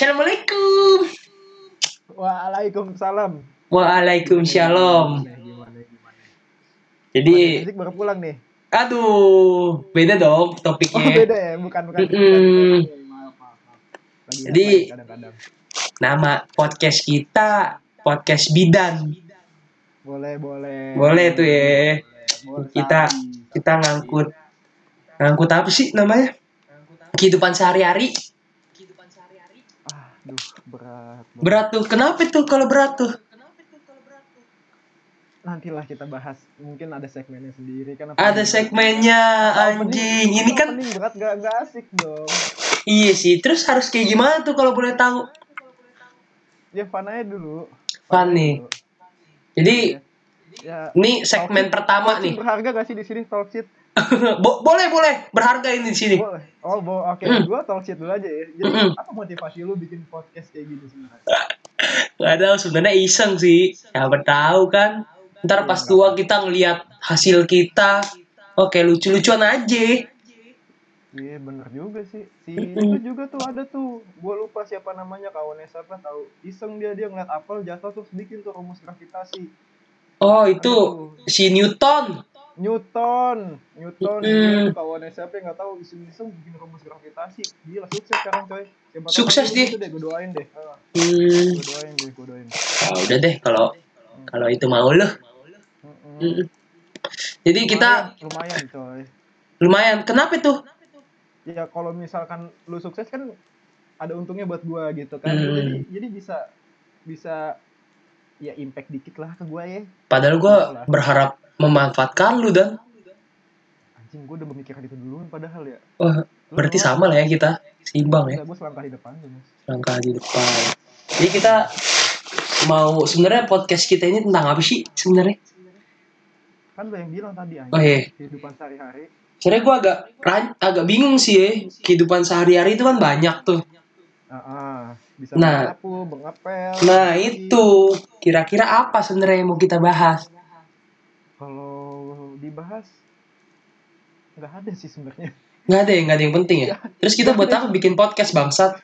Assalamualaikum. Waalaikumsalam. Waalaikumsalam. Jadi, baru pulang nih. aduh, beda dong Oh topiknya. beda ya, bukan bukan. Maaf. Lagi Jadi- kadang-kadang. Nama podcast kita podcast bidan. Boleh, boleh. Boleh tuh ya. Boleh, Kita-. Kita ngangkut ngangkut apa sih namanya? Kehidupan sehari-hari. Ah, duh, berat. Berat tuh. Kenapa tuh kalau berat tuh? Nantilah kita bahas. Mungkin ada segmennya sendiri kan. Ada segmennya anjing. Ini kan berat gak, gak asik dong. iya sih. Terus harus kayak gimana tuh kalau boleh tahu? Ya fun aja dulu. Fun nih. dulu. Jadi Ya, ini segmen pertama nih. berharga gak sih di sini talk? Bo- boleh boleh berharga ini di sini. Boleh. Oh, bo oke. Mm. Gua talk shit dulu aja ya. Jadi Mm-mm. apa motivasi lu bikin podcast kayak gini sebenarnya? Gak ada sebenarnya iseng sih. Siapa tahu kan. Ntar pas tua kita ngelihat hasil kita, oke lucu-lucuan aja. Iya bener juga sih. Si Mm-mm. itu juga tuh ada tuh. Gua lupa siapa namanya kawannya siapa tahu. Iseng dia dia ngeliat apel jatuh terus bikin tuh rumus gravitasi. Oh itu Aduh. si Newton. Newton, Newton dia kawannya siapa yang nggak tahu iseng-iseng bikin rumus gravitasi. Gila sukses sekarang coy. Siapa tahu Sukses dia. gitu deh, gue doain deh. Ah, Hmm, Gue doain deh, gue doain. ya udah deh kalau kalau itu mau loh. Mm-mm. Mm. Jadi kita lumayan, lumayan coy. lumayan. Kenapa tuh? ya kalau misalkan lu sukses kan ada untungnya buat gua gitu kan Hmm. jadi jadi bisa bisa ya impact dikit lah ke gua ya Padahal gue berharap memanfaatkan lu dan anjing gua udah memikirkan itu dulu padahal ya wah Lu berarti sama lah ya kita seimbang ya gua selangkah di depan tuh mas langkah di depan. Jadi kita mau sebenarnya podcast kita ini tentang apa sih sebenarnya? kan lu yang bilang tadi anjing Oh iya. kehidupan sehari-hari Sebenarnya gue agak agak bingung sih ya kehidupan sehari-hari itu kan banyak tuh. ah, ah. Bisa Nah. menyapu mengepel Nah mandi. itu kira-kira apa sebenarnya yang mau kita bahas? kalau dibahas nggak ada sih sebenarnya Nggak ada yang nggak ada yang penting ya. Terus kita buat apa bikin podcast bangsat?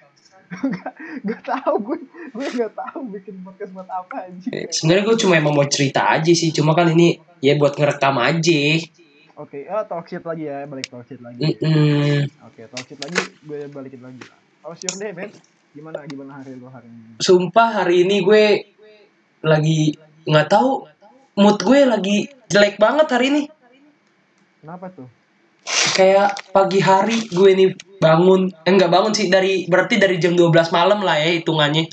nggak tahu gue gue nggak tahu bikin podcast buat apa anjing Eh, Sebenarnya gue cuma emang mau cerita aja sih. Cuma kan ini ya buat ngerekam aja. oke ah talk shit lagi ya balik talk shit lagi Mm-mm. Oke, talk shit lagi, gue balikin lagi. How's your day, man? Gimana gimana hari lo hari ini? Sumpah hari ini gue lagi nggak tahu mood gue lagi jelek banget hari ini. Kenapa tuh? kayak pagi hari gue nih bangun eh, enggak bangun sih dari berarti dari jam 12 malam lah ya hitungannya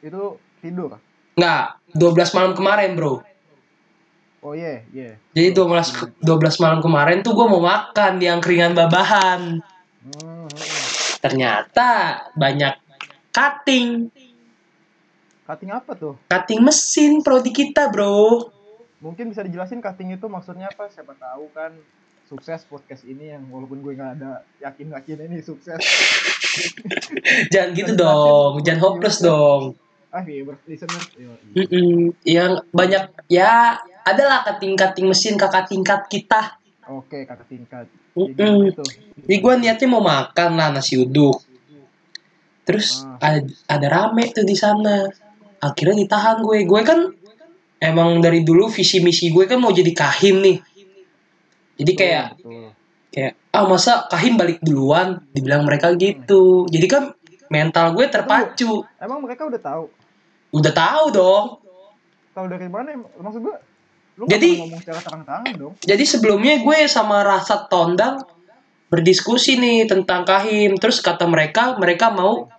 Itu tidur. enggak 12 malam kemarin bro Oh iya, iya. jadi 12 12 malam kemarin tuh gue mau makan di angkringan babahan Hmm, hmm. Ternyata banyak cutting Cutting apa tuh? cutting mesin prodi kita bro Mungkin bisa dijelasin cutting itu maksudnya apa? Siapa tahu kan sukses podcast ini yang walaupun gue nggak ada yakin yakin ini sukses. jangan gitu dong jangan hopeless dong Ah iya, listener. Iya. Mm-mm. yang banyak ya adalah cutting-cutting mesin kakak tingkat kita Oke, kakak tingkat. Gitu. Jadi gue niatnya mau makan lah nasi uduk. Terus Ah. ada, ada rame tuh di sana. Akhirnya ditahan gue. Gue kan emang dari dulu visi misi gue kan mau jadi kahim nih. Jadi kayak Betul. kayak ah masa kahim balik duluan? Dibilang mereka gitu. Jadi kan mental gue terpacu. Emang mereka udah tahu? Udah tahu dong. Tahu dari mana? Maksud gue, lu Jadi- ngomong secara terang-terangan dong. Jadi sebelumnya gue sama Rasa Tondang berdiskusi nih tentang kahim. Terus kata mereka, mereka mau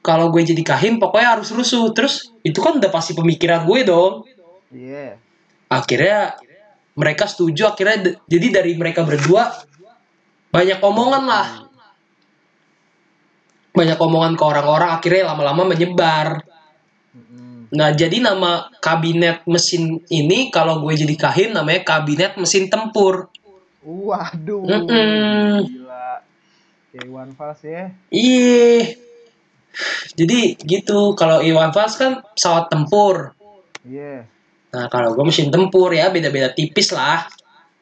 kalau gue jadi kahim pokoknya harus rusuh. Terus itu kan udah pasti pemikiran gue dong. Iya. Akhirnya mereka setuju. Akhirnya jadi dari mereka berdua banyak omongan lah. Banyak omongan ke orang-orang. Akhirnya lama-lama menyebar. Nah jadi nama kabinet mesin ini kalau gue jadi kahim namanya kabinet mesin tempur. Waduh. Mm-mm. Gila. Kayak Iwan Fals ya. Iya. Jadi gitu, kalau Iwan Fals kan pesawat tempur. Iya. Nah, kalau gue mesin tempur ya beda-beda tipis lah.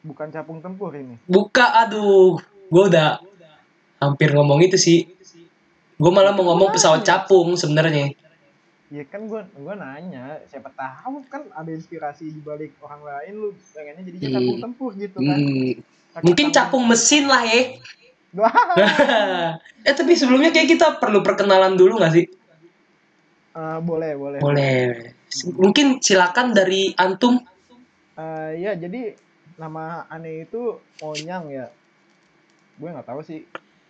Bukan capung tempur ini. Buka, aduh. Gue udah hampir ngomong itu sih. gue malah mau ngomong pesawat capung sebenarnya Ya kan gua gua nanya, siapa tahu kan ada inspirasi di balik orang lain lu pengennya jadi Hmm. capung tempur gitu kan. Hmm, mungkin capung mesin lah ya eh tapi sebelumnya kayak kita perlu perkenalan dulu gak sih eh, boleh, boleh. boleh mungkin silakan dari antum Eh, ya jadi nama aneh itu Monyang ya. Gue nggak tahu sih.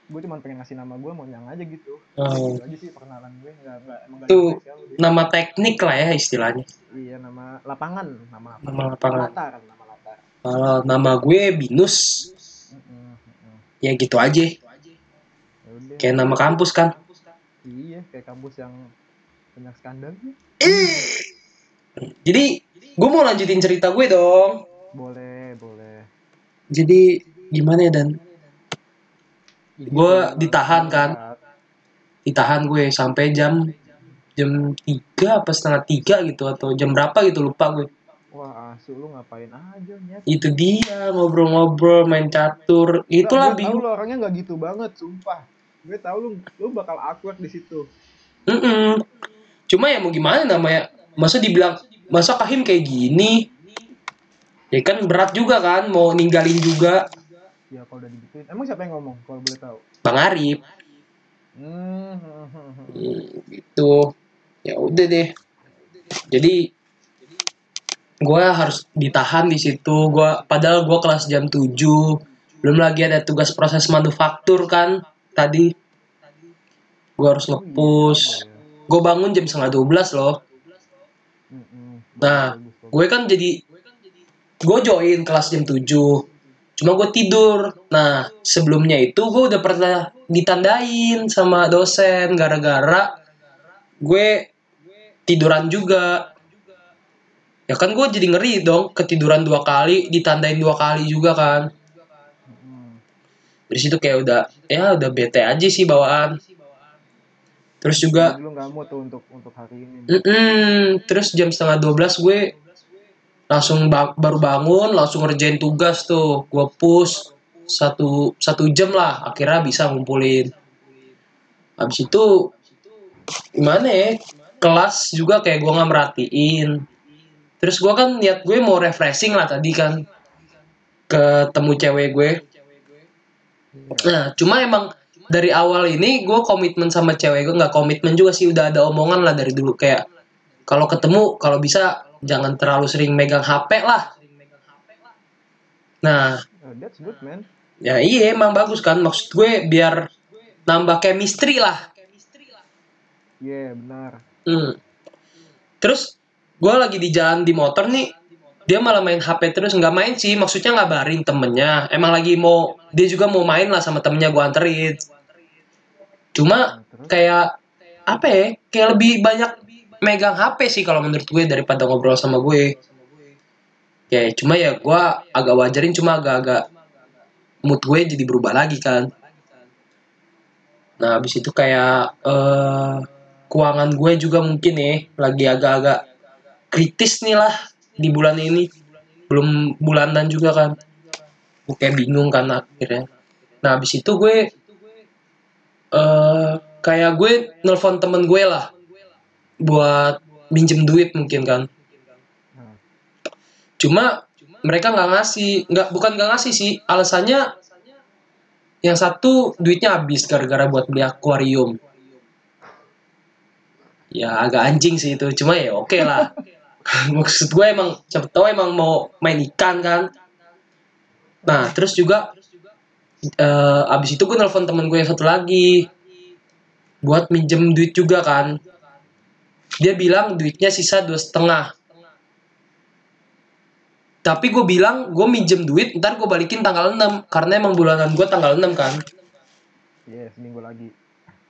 Gue cuma pengen ngasih nama gue Monyang aja gitu. Oh. Gitu aja sih perkenalan gue nggak nggak emang deh. nama teknik lah ya istilahnya Iya nama lapangan, nama lapangan. Nama lapangan. Latar, nama latar. kalau nama gue binus Mm-mm, mm-mm. ya gitu aja Ya udah. kayak nama kampus kan Iya, kayak kampus yang banyak skandalnya. jadi gue mau lanjutin cerita gue dong Boleh, boleh. jadi gimana ya dan Juga ditahan, kan? berat. ditahan gue sampai jam jam tiga apa setengah tiga gitu atau jam berapa gitu lupa gue Wah, asu lu ngapain aja, Nyet? itu dia ngobrol-ngobrol main catur itulah Gue tahu bingung lu orangnya nggak gitu banget, sumpah. Gue tahu lu lu bakal awkward di situ. Mm-mm. cuma ya mau gimana namanya masa dibilang masa kahim kayak gini ya kan berat juga kan mau ninggalin juga Ya kalau udah digituin. Emang siapa yang ngomong kalau boleh tahu? bang Arif Hmm. hmm, hmm, hmm. Gitu ya udah deh jadi gue harus ditahan di situ gua padahal gue kelas jam 7 belum lagi ada tugas proses manufaktur kan tadi gue harus Oh, iya, ya? gue bangun jam setengah 12 loh. Nah, gue kan jadi gue join kelas jam 7 cuma gue tidur. Nah sebelumnya itu gue udah pernah ditandain sama dosen. Gara-gara gue tiduran juga. Ya kan gue jadi ngeri dong ketiduran dua kali ditandain dua kali juga kan. Dari situ kayak udah ya udah bete aja sih bawaan. Terus juga Jadi lu nggak mau tuh untuk untuk hari ini. Mm-mm. terus jam setengah 12 gue langsung ba- baru bangun langsung ngerjain tugas tuh. Gue push satu satu jam lah akhirnya bisa ngumpulin. Habis itu gimana ya kelas juga kayak gue nggak merhatiin. Terus gue kan niat gue mau refreshing lah tadi kan ketemu cewek gue. Nah, cuma emang dari awal ini gue komitmen sama cewek gue nggak komitmen juga sih udah ada omongan lah dari dulu. Kayak kalau ketemu kalau bisa jangan terlalu sering megang HP lah. Nah, Oh, that's good, man. ya iya emang bagus kan maksud gue biar nambah chemistry lah. Iya, benar. Hmm. Terus gue lagi di jalan di motor nih, dia malah main HP terus nggak main sih, maksudnya ngabarin temennya. Emang lagi mau dia juga mau main lah sama temennya gue anterin. Cuma Nah, kayak apa ya? Kayak lebih banyak megang HP sih kalau menurut gue daripada ngobrol sama gue. Ya cuma ya gue agak wajarin cuma agak-agak mood gue jadi berubah lagi kan. Nah habis itu kayak eh keuangan gue juga mungkin ya lagi agak-agak kritis nih lah di bulan ini. Belum bulanan juga kan. Gue kayak bingung kan akhirnya. Nah habis itu gue eh kayak gue nelpon temen gue lah buat minjem duit mungkin kan. Nah, cuma mereka nggak ngasih nggak bukan nggak ngasih sih alasannya yang satu duitnya habis gara-gara buat beli akuarium. Ya agak anjing sih itu. Cuma ya oke lah. Maksud gue emang siapa tahu emang mau main ikan kan. Nah terus juga eh abis itu gue nelpon temen gue yang satu lagi. Buat minjem duit juga kan dia bilang duitnya sisa dua setengah. Tapi gue bilang gue minjem duit ntar gue balikin tanggal 6 karena emang bulanan gue tanggal 6 kan. Iya, seminggu lagi.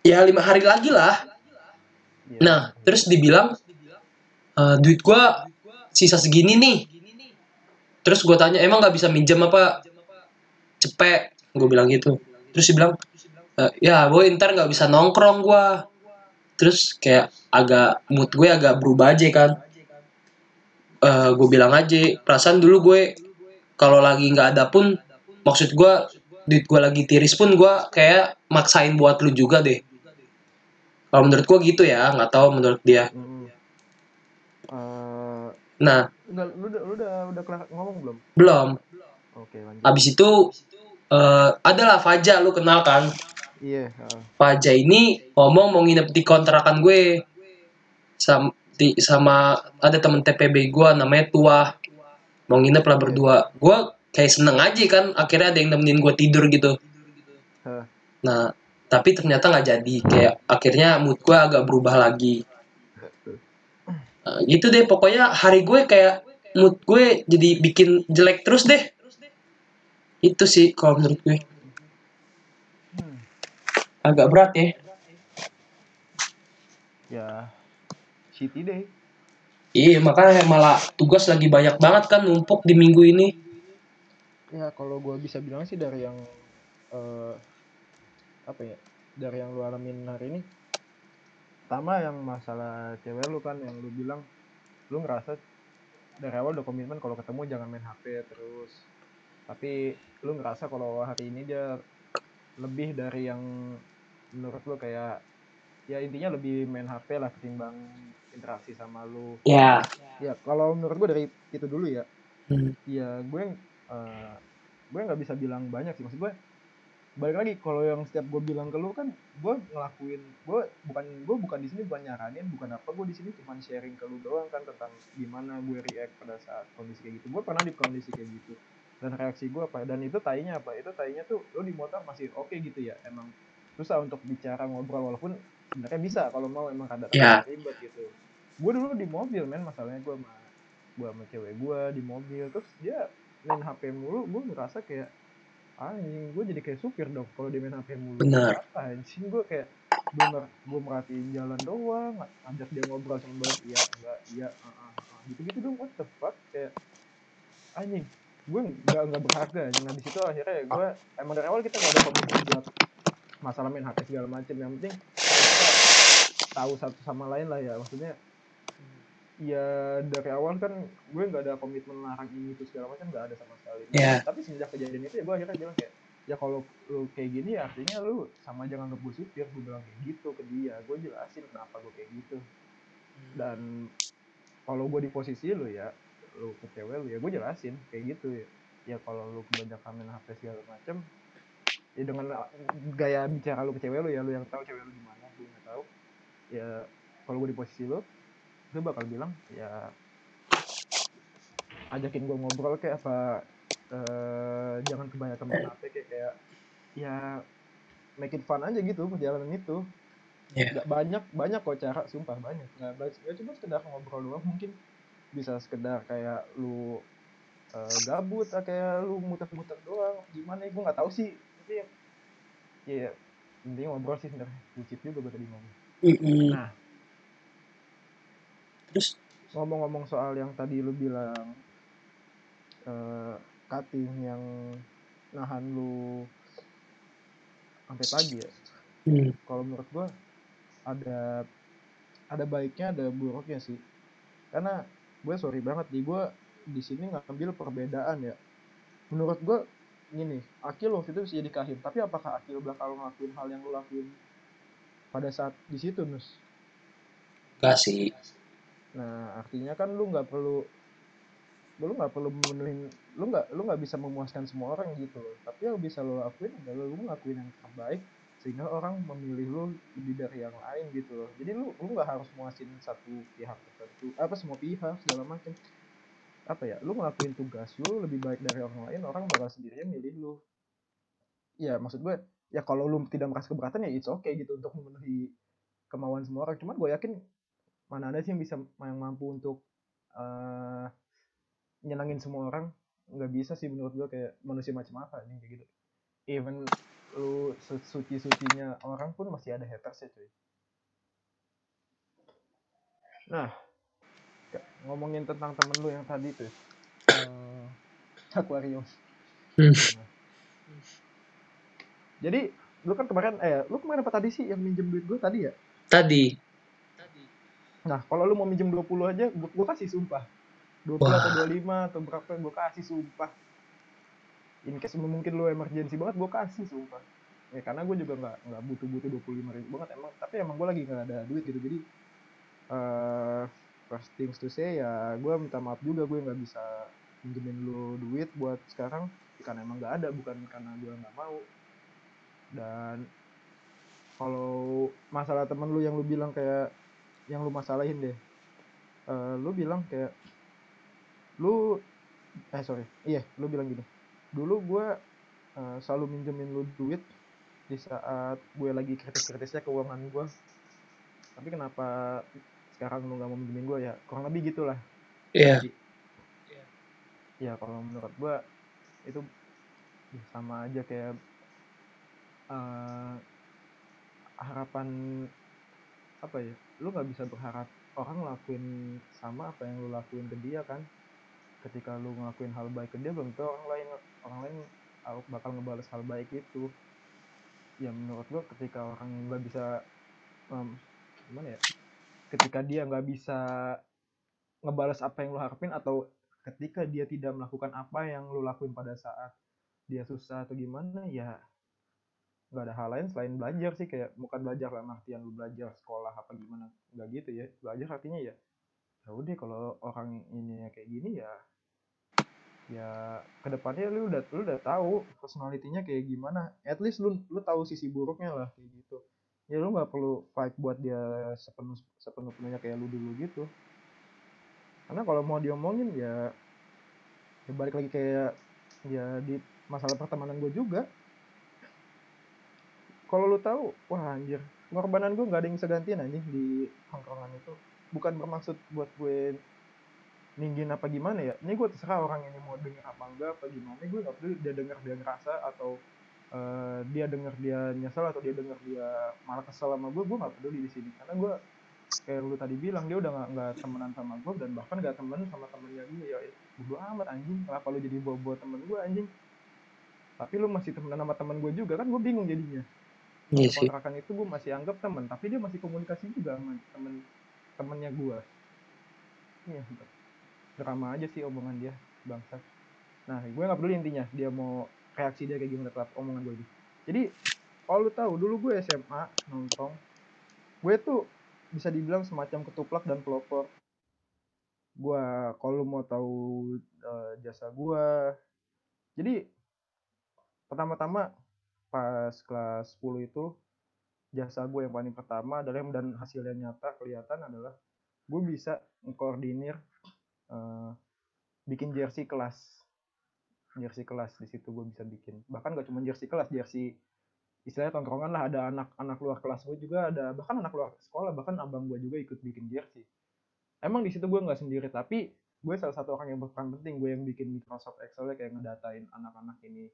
ya lima hari lagi lah. Iya. nah terus dibilang "Eh, duit gue sisa segini nih. Terus gue tanya emang nggak bisa minjem apa? Cepet gue bilang gitu. Terus dia bilang "Eh, ya gue ntar nggak bisa nongkrong gue terus kayak agak mood gue agak berubah aja kan Eh gue bilang aja perasaan dulu gue kalau lagi nggak ada pun maksud gue duit gue lagi tiris pun gue kayak maksain buat lu juga deh Kalau menurut gua gitu ya, nggak tahu menurut dia. Mm. Eh, Nah, udah, lu udah lu udah udah kelar ngomong belum? belum. Oke lanjut. Abis itu eh adalah Faja lu kenal kan? Iya. heeh. Faja ini ngomong mau nginep di kontrakan gue sama, di, sama ada temen TPB gue namanya Tua mau nginep lah berdua gue kayak seneng aja kan akhirnya ada yang nemenin gue tidur gitu Hah. nah tapi ternyata nggak jadi kayak akhirnya mood gue agak berubah lagi Nah, gitu deh pokoknya hari gue kayak mood gue jadi bikin jelek terus deh itu sih kalau menurut gue. Agak berat ya Ya shitty deh. Iya, makanya malah tugas lagi banyak banget kan numpuk di minggu ini. Ya kalau gua bisa bilang sih dari yang eh apa ya? Dari yang lu alamin hari ini. Pertama yang masalah cewek lu kan yang lu bilang lu ngerasa dari awal udah komitmen kalau ketemu jangan main HP terus. Tapi lu ngerasa kalau hari ini dia lebih dari yang menurut lu kayak ya intinya lebih main HP lah ketimbang interaksi sama lu. Ya. Ya kalau menurut gua dari itu dulu ya. Hmm. ya gue eh, gue nggak bisa bilang banyak sih maksud gue balik lagi kalau yang setiap gue bilang ke lu kan gue ngelakuin gue bukan gue bukan di sini bukan nyaranin bukan apa gue di sini cuma sharing ke lu doang kan tentang gimana gue react pada saat kondisi kayak gitu gue pernah di kondisi kayak gitu dan reaksi gue apa dan itu tainya apa itu tainya tuh lu di motor masih oke gitu ya emang susah untuk bicara ngobrol walaupun sebenarnya bisa kalau mau emang ada Ya. ribet gitu gue dulu di mobil men masalahnya gue sama gue sama cewek gue di mobil terus dia main HP mulu gue ngerasa kayak anjing gue jadi kayak supir dong kalau dia main HP mulu Benar. anjing gue kayak bener gue merhatiin jalan doang ngajak dia ngobrol sama iya enggak iya ah, ah, ah. gitu-gitu dong what the fuck kayak anjing gue nggak nggak berharga anjing. nah di situ akhirnya gue emang dari awal kita nggak ada komitmen buat masalah main HP segala macem. Yang penting kita tahu satu sama lain lah ya. Maksudnya ya dari awal kan gue nggak ada komitmen larang ini itu segala macam nggak ada sama sekali. Ya. tapi semenjak kejadian itu ya gue akhirnya bilang kayak ya kalau lu kayak gini ya artinya lu sama jangan gue supir. Gue bilang kayak gitu ke dia. Gue jelasin kenapa gue kayak gitu. Dan kalau gue di posisi lu ya lu ke cewek lu ya gue jelasin kayak gitu ya. Ya kalau lu kebanyakan main HP segala macem ya dengan uh, gaya bicara lu ke cewek lu ya lu yang tahu cewek lu gimana gue nggak tahu. Ya kalau gue di posisi lu gue bakal bilang ya ajakin gue ngobrol kayak apa eh, jangan kebanyakan main HP kayak kayak ya make it fun aja gitu perjalanan itu. Ya. nggak banyak banyak kok cara sumpah banyak. Nggak ya cuma sekedar ngobrol doang mungkin bisa sekedar kayak lu eh, gabut ah, kayak lu muter-muter doang. Gimana ya gue nggak tahu sih tapi ya ya intinya ngobrol sih sebenarnya. Bucit juga gue tadi ngomong. Mm-mm. Nah. Terus? Ngomong-ngomong soal yang tadi lu bilang eh cutting yang nahan lu sampai pagi ya. Hmm, kalau menurut gua ada ada baiknya ada buruknya sih. Karena gue sorry banget di gue di sini ngambil perbedaan ya. Menurut gue gini Akil waktu itu bisa jadi kahim. Tapi apakah Akil bakal ngelakuin hal yang lu lakuin pada saat di situ nus? Enggak sih. nah artinya kan lu nggak perlu lu nggak perlu memenuhi lu nggak lu nggak bisa memuaskan semua orang gitu loh. Tapi yang bisa lo lakuin adalah lu ngelakuin yang terbaik sehingga orang memilih lu lebih dari yang lain gitu loh. Jadi lu lu nggak harus muasin satu pihak tertentu apa semua pihak segala macam apa ya lu ngelakuin tugas lu lebih baik dari orang lain orang bakal sendirinya milih lu. Ya maksud gue ya kalau lu tidak merasa keberatan ya it's okay gitu untuk memenuhi kemauan semua orang. Cuman gue yakin mana ada sih yang bisa yang mampu untuk eh nyenangin semua orang. Nggak bisa sih menurut gue kayak manusia macam apa nih kayak gitu. Even lu suci sucinya orang pun masih ada haters ya cuy. Nah ngomongin tentang temen lu yang tadi tuh eh, akuarium Hmm. Jadi lu kan kemarin eh lu kemarin apa tadi sih yang minjem duit gue tadi ya Tadi. Nah, kalau lu mau minjem 20 aja, gua, gua kasih sumpah. 20 Wah. atau 25 atau berapa gua kasih sumpah. In case mungkin lu emergency banget, gua kasih sumpah. ya karena gue juga nggak nggak butuh butuh dua puluh lima ribu banget emang tapi emang gue lagi nggak ada duit gitu jadi uh, first things to say ya gue minta maaf juga gue nggak bisa pinjemin lu duit buat sekarang karena emang nggak ada bukan karena gue nggak mau. Dan kalau masalah temen lu yang lu bilang kayak yang lu masalahin deh uh, lu bilang kayak lu eh sorry iya lu bilang gini dulu gue uh, selalu minjemin lu duit di saat gue lagi kritis-kritisnya keuangan gue tapi kenapa sekarang lu nggak mau minjemin gue ya kurang lebih gitulah. Iya. Yeah. ya kalau menurut gue itu ya sama aja kayak uh, harapan apa ya lu nggak bisa berharap orang lakuin sama apa yang lu lakuin ke dia kan. Ketika lu ngelakuin hal baik ke dia belum tentu orang lain orang lain bakal ngebales hal baik itu. Ya menurut gua ketika orang nggak bisa um, gimana ya ketika dia nggak bisa ngebales apa yang lo harapin atau ketika dia tidak melakukan apa yang lo lakuin pada saat dia susah atau gimana ya nggak ada hal lain selain belajar sih. Kayak bukan belajar lah artian lu belajar sekolah apa gimana nggak gitu ya. Belajar artinya ya ya udah kalau orang ini kayak gini ya ya ke depannya lu udah lu udah tahu personalitinya kayak gimana. At least lu lu tahu sisi buruknya lah kayak gitu ya lu nggak perlu fight buat dia sepenuh sepenuh penuhnya kayak lu dulu gitu. Karena kalau mau diomongin ya ya balik lagi kayak ya di masalah pertemanan gue juga. Kalau lu tahu wah anjir pengorbanan gue nggak ada yang bisa gantiin anjing di tongkrongan itu. Bukan bermaksud buat gue ninggin apa gimana ya. Ini gue terserah orang ini mau denger apa enggak apa gimana. Gue gak peduli dia denger dia ngerasa atau uh, dia denger dia nyesel atau dia denger dia malah kesel sama gue gue gak peduli di sini. Karena gue kayak lu tadi bilang dia udah gak, gak temenan sama gue dan bahkan gak temen sama temennya gue ya bodo amat anjing. Kenapa lu jadi bawa-bawa temen gue anjing? Tapi lu masih temenan sama temen gue juga kan gue bingung jadinya. Iya sih. kontrakan itu gue masih anggap temen tapi dia masih komunikasi juga sama temen temennya gue iya drama aja sih omongan dia bangsat. Nah gue nggak peduli intinya dia mau reaksi dia kayak gimana terhadap omongan gue ini jadi kalau lu tahu dulu gue SMA nongkrong gue tuh bisa dibilang semacam ketuplak dan pelopor. Gue kalau mau tahu uh, jasa gue jadi pertama-tama pas kelas 10 itu jasa gue yang paling pertama adalah dan hasilnya nyata kelihatan adalah gue bisa mengkoordinir uh, bikin jersey kelas jersey kelas di situ gue bisa bikin. Bahkan gak cuma jersey kelas jersey istilahnya tongkrongan lah. Ada anak-anak luar kelas gue juga ada bahkan anak luar sekolah bahkan abang gue juga ikut bikin jersey. Emang di situ gue nggak sendiri tapi gue salah satu orang yang berperan penting. Gue yang bikin Microsoft Excel kayak ngedatain anak-anak ini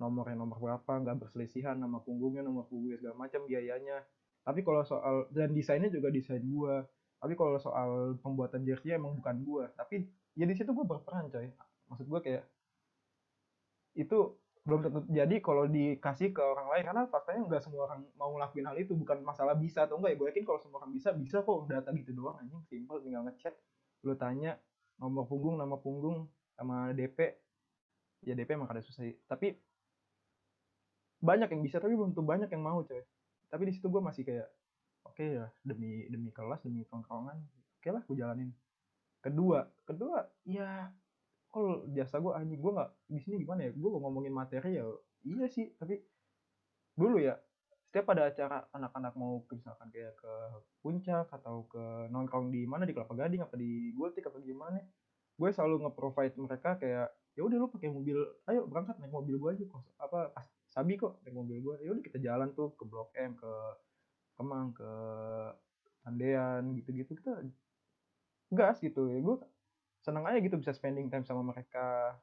nomornya nomor berapa nggak berselisihan nama punggungnya nomor punggungnya segala macam biayanya. Tapi kalau soal dan desainnya juga desain gue tapi kalau soal pembuatan jersey emang bukan gue tapi ya di situ gue berperan coy. Maksud gue kayak itu belum tentu. Jadi kalau dikasih ke orang lain karena faktanya nggak semua orang mau ngelakuin hal itu bukan masalah bisa atau enggak ya gue yakin kalau semua orang bisa bisa kok data gitu doang anjing. Simple tinggal ngechat lu tanya nomor punggung nama punggung sama DP ya DP emang ada susah tapi banyak yang bisa tapi belum tentu banyak yang mau coy. Tapi di situ gue masih kayak oke okay ya demi demi kelas demi tongkrongan oke okay lah gue jalanin. Kedua kedua ya kalau jasa gue anjing gue nggak di sini gimana ya? Gue ngomongin materi ya. Iya sih tapi dulu ya setiap ada acara anak-anak mau misalkan kayak ke puncak atau ke nongkrong di mana di kelapa gading apa di gultik apa gimana gue selalu nge-provide mereka kayak ya udah lu pakai mobil ayo berangkat naik mobil gue aja kok apa sabi kok naik mobil gue ya udah kita jalan tuh ke blok M ke Kemang ke Andean gitu-gitu kita gas gitu. Ya gue seneng aja gitu bisa spending time sama mereka.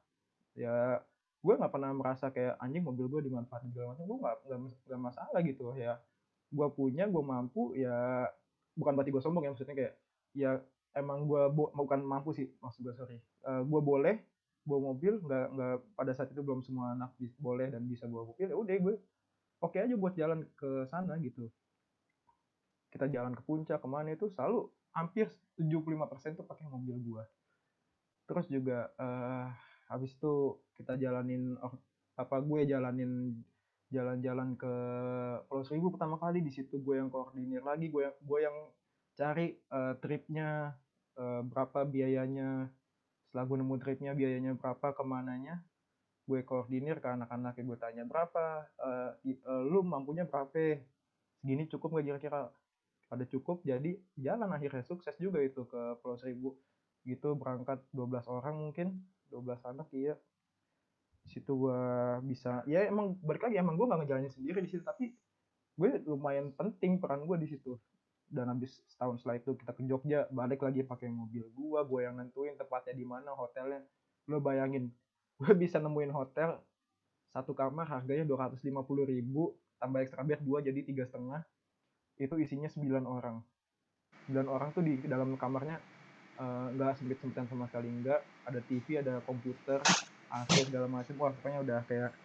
Ya gue nggak pernah merasa kayak anjing mobil gue dimanfaatin segala macam. Gue nggak nggak masalah gitu ya. Gue punya gue mampu ya bukan berarti gue sombong ya maksudnya kayak ya emang gue bukan mampu sih maksud gue sorry. Uh, gue boleh bawa mobil nggak nggak pada saat itu belum semua anak boleh dan bisa bawa mobil ya udah gue oke okay aja buat jalan ke sana gitu. Kita jalan ke puncak ke mana itu selalu hampir 75% tuh pakai mobil gua terus juga uh, habis itu kita jalanin apa gue jalanin jalan-jalan ke Pulau Seribu pertama kali. Di situ gue yang koordinir lagi gue yang gue yang cari uh, tripnya uh, berapa biayanya. Setelah gue nemu tripnya biayanya berapa ke mananya gue koordinir ke anak-anak. Gue tanya berapa? Uh, uh, lu mampunya berapa? Segini cukup gak kira-kira? Pada cukup jadi jalan akhirnya sukses juga itu ke Pulau Seribu gitu berangkat 12 orang mungkin 12 anak iya. Situ gue bisa ya emang balik lagi emang gue nggak ngejalanin sendiri di situ tapi gue lumayan penting peran gue di situ. Dan habis setahun setelah itu kita ke Jogja balik lagi pakai mobil gue gue yang nentuin tempatnya di mana hotelnya. Lo bayangin gue bisa nemuin hotel satu kamar harganya dua ratus lima puluh ribu tambah ekstra bed dua jadi tiga setengah. Itu isinya sembilan orang. Sembilan orang tuh di dalam kamarnya nggak uh, sempit sempitan sama sekali enggak ada TV ada komputer AC segala macam wah pokoknya udah kayak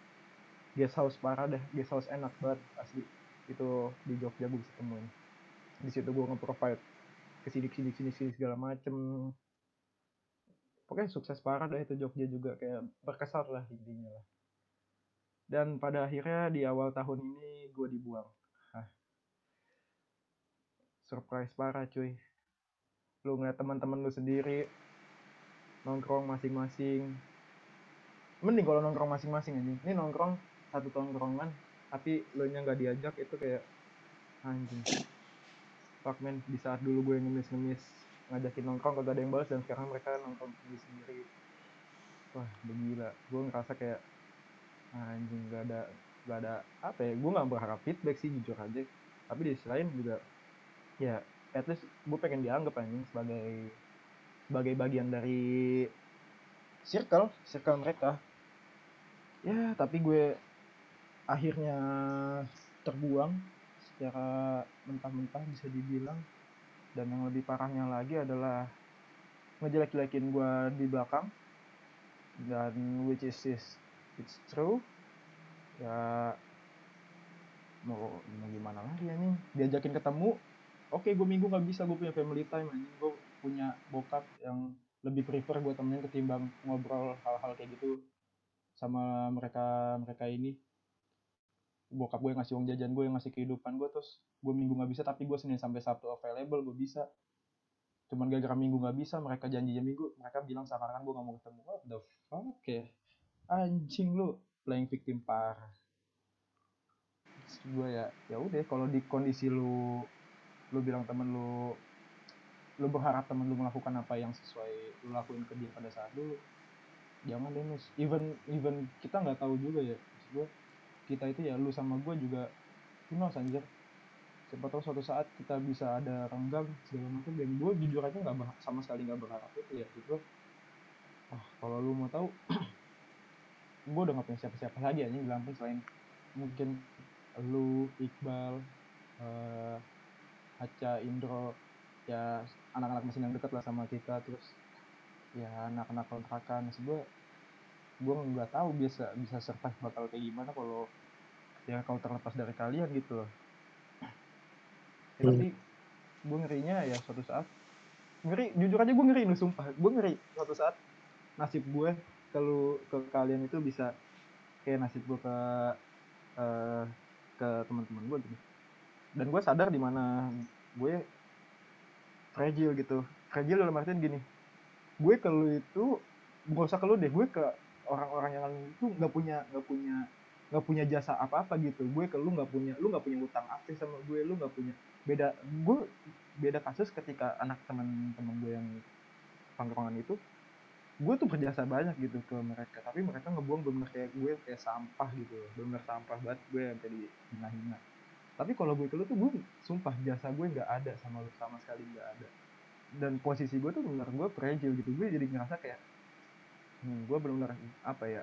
guest house parah deh. Guest house enak banget asli. Itu di Jogja gue bisa temuin. Di situ gue nge-provide ke sini sini sini sini segala macem. Pokoknya sukses parah deh itu Jogja juga. Kayak berkesan lah intinya lah. Dan pada akhirnya di awal tahun ini gue dibuang. Hah. surprise parah cuy lu ngeliat teman-teman lu sendiri nongkrong masing-masing. Mending kalau nongkrong masing-masing aja ini nongkrong satu tongkrongan tapi lo nya nggak diajak itu kayak anjing. Fuck man di saat dulu gue ngemis-ngemis ngajakin nongkrong kagak ada yang balas dan sekarang mereka nongkrong sendiri sendiri wah gila. Gue ngerasa kayak anjing gak ada gak ada apa ya gue nggak berharap feedback sih jujur aja. Tapi di sisi lain juga ya at least gue pengen dianggap anjing sebagai sebagai bagian dari circle circle mereka. Ya tapi gue akhirnya terbuang secara mentah-mentah bisa dibilang. Dan yang lebih parahnya lagi adalah ngejelek-jelekin gue di belakang. Dan which is, is it's true. Ya mau, mau gimana lagi ya nih diajakin ketemu oke okay, gue minggu nggak bisa gue punya family time anjing. Gue punya bokap yang lebih prefer gue temenin ketimbang ngobrol hal-hal kayak gitu sama mereka mereka ini. Bokap gue yang ngasih uang jajan gue yang ngasih kehidupan gue terus gue minggu nggak bisa tapi gue senin sampai sabtu available gue bisa. Cuman gara-gara minggu nggak bisa mereka janjinya minggu mereka bilang seakan-akan gue nggak mau ketemu. What the fuck ya? Anjing lu playing victim parah gue ya ya udah kalau di kondisi lu lu bilang temen lu lu berharap temen lu melakukan apa yang sesuai lu lakuin ke dia pada saat dulu jangan deh nus. Even even kita nggak tahu juga ya. Gue kita itu ya lu sama gue juga who anjir. Siapa tahu suatu saat kita bisa ada renggang segala macam dan gue jujur aja nggak sama sekali nggak berharap itu ya gitu ah kalau lu mau tahu gue udah nggak punya siapa-siapa lagi aja di Lampung selain mungkin lu Iqbal uh, Haca Indro ya anak-anak mesin yang dekat lah sama kita terus ya anak-anak kontrakan. Maksud gue nggak tahu bisa bisa survive bakal kayak gimana kalau ya kalau terlepas dari kalian gitu loh. Ya, hmm. tapi gue ngerinya ya suatu saat ngeri jujur aja gue ngeri lu sumpah. Gue ngeri suatu saat nasib gue kalau ke kalian itu bisa kayak nasib gue ke uh, ke teman-teman gue gitu dan gue sadar di mana gue fragile gitu. Fragile dalam artian gini gue ke lu itu gak usah ke lu deh gue ke orang-orang yang itu nggak punya nggak punya nggak punya jasa apa-apa gitu. Gue ke lu nggak punya lu nggak punya utang apa sama gue lu nggak punya. Beda gue beda kasus ketika anak teman-teman gue yang pangkrongan itu gue tuh berjasa banyak gitu ke mereka. Tapi mereka ngebuang bener kayak gue kayak sampah gitu bener sampah banget gue yang tadi hina-hina tapi kalau gue ke lu tuh gue sumpah jasa gue nggak ada sama lu sama sekali nggak ada. Dan posisi gue tuh benar gue fragile gitu. Gue jadi ngerasa kayak hmm, gue benar-benar apa ya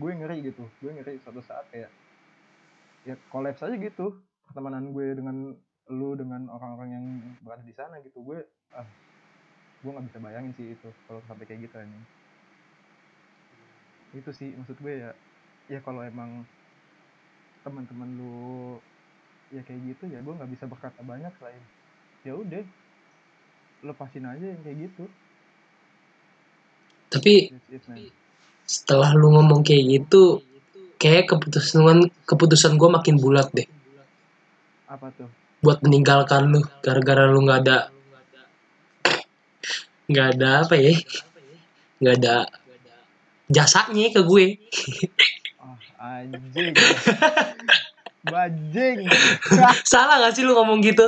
gue ngeri gitu. Gue ngeri suatu saat kayak ya kolaps aja gitu. Pertemanan gue dengan lu dengan orang-orang yang berada di sana gitu. Gue ah gue nggak bisa bayangin sih itu kalau sampai kayak gitu ini itu sih maksud gue ya. Ya kalau emang teman-teman lu ya kayak gitu ya gue nggak bisa berkata banyak selain ya udah lepasin aja yang kayak gitu tapi setelah lu ngomong kayak gitu kayak keputusan keputusan gue makin bulat deh Apa tuh? buat meninggalkan lu gara-gara lu nggak ada nggak ada apa ya nggak ada jasanya ke gue Oh, anjing. Bajing. salah gak sih lu ngomong gitu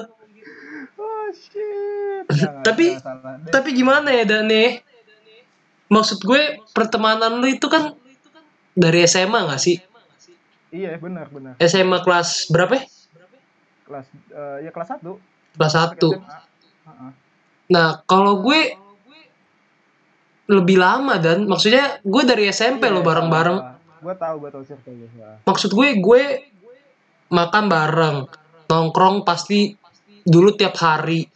oh shit. Tapi- salah tapi gimana ya Dane maksud gue pertemanan lu itu kan dari SMA gak sih Iya, benar, benar. SMA kelas berapa ya? Kelas eh, ya kelas 1. kelas 1 Heeh. nah kalau gue lebih lama dan maksudnya gue dari SMP lo bareng-bareng Gue tahu, gue tahu circle. Ya. maksud gue gue makan bareng nongkrong pasti dulu tiap hari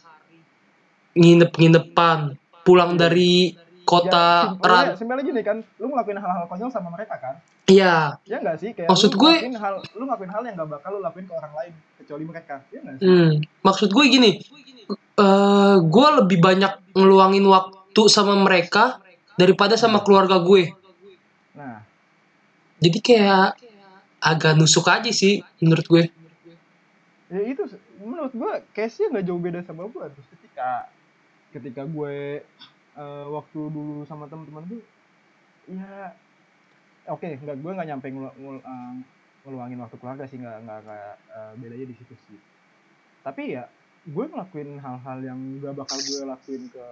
nginep-nginepan pulang dari kota simpelnya, ran simpelnya gini kan, lu ngelakuin hal-hal konyol sama mereka kan? iya Ya enggak sih? Kayak Maksud lu gue- ngelakuin hal lu ngelakuin hal yang gak bakal lu lakuin ke orang lain kecuali mereka. Ya enggak sih? hmm, maksud gue gini eh gue lebih banyak ngeluangin waktu sama mereka daripada sama keluarga gue Nah, jadi kayak agak nusuk aja sih menurut gue. Ya itu menurut gue case-nya nggak jauh beda sama gue terus ketika ketika gue eh, waktu dulu sama teman-teman gue ya oke nggak gue nggak nyampe ngelu- ngelu- eh, ngeluangin waktu keluarga sih nggak nggak eh, bedanya di situ sih. Tapi ya gue ngelakuin hal-hal yang gak bakal gue lakuin ke